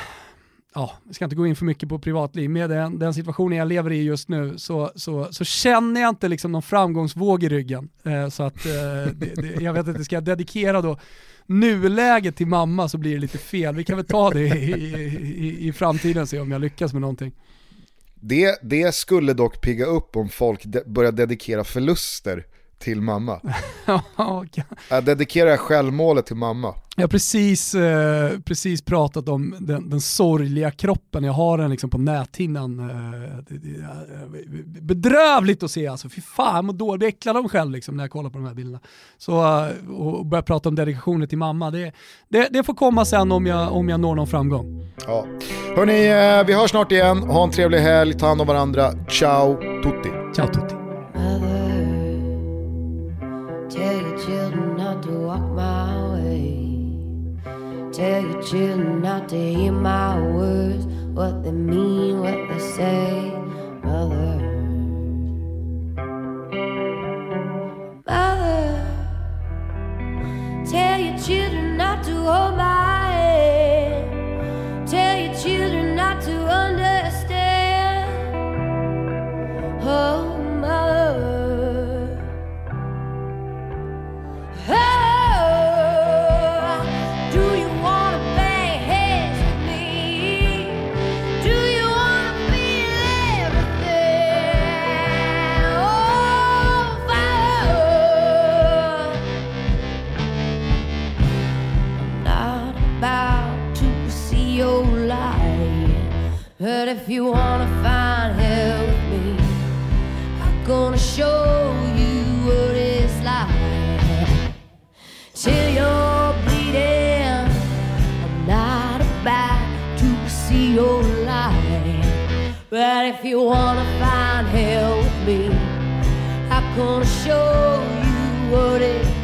ja, vi ska inte gå in för mycket på privatliv, med den, den situationen jag lever i just nu så, så, så känner jag inte liksom någon framgångsvåg i ryggen. Eh, så att, eh, det, det, jag vet inte, ska jag dedikera då nuläget till mamma så blir det lite fel. Vi kan väl ta det i, i, i framtiden och se om jag lyckas med någonting. Det, det skulle dock pigga upp om folk de, börjar dedikera förluster till mamma. Jag dedikerar självmålet till mamma. Jag har precis, eh, precis pratat om den, den sorgliga kroppen, jag har den liksom på näthinnan. Eh, det, det, det, bedrövligt att se alltså, fy fan jag mår dåligt, jag äcklar dem själv liksom, när jag kollar på de här bilderna. Så, eh, och börja prata om dedikationer till mamma, det, det, det, får komma sen om jag, om jag når någon framgång. Ja. Hörni, eh, vi hörs snart igen, ha en trevlig helg, ta hand om varandra, ciao tutti. Ciao tutti. Tell your children not to walk my way. Tell your children not to hear my words, what they mean, what they say, mother. Mother, tell your children not to hold my But if you wanna find hell with me, I'm gonna show you what it's like. Till you're bleeding, I'm not about to see your light. But if you wanna find hell with me, I'm gonna show you what it's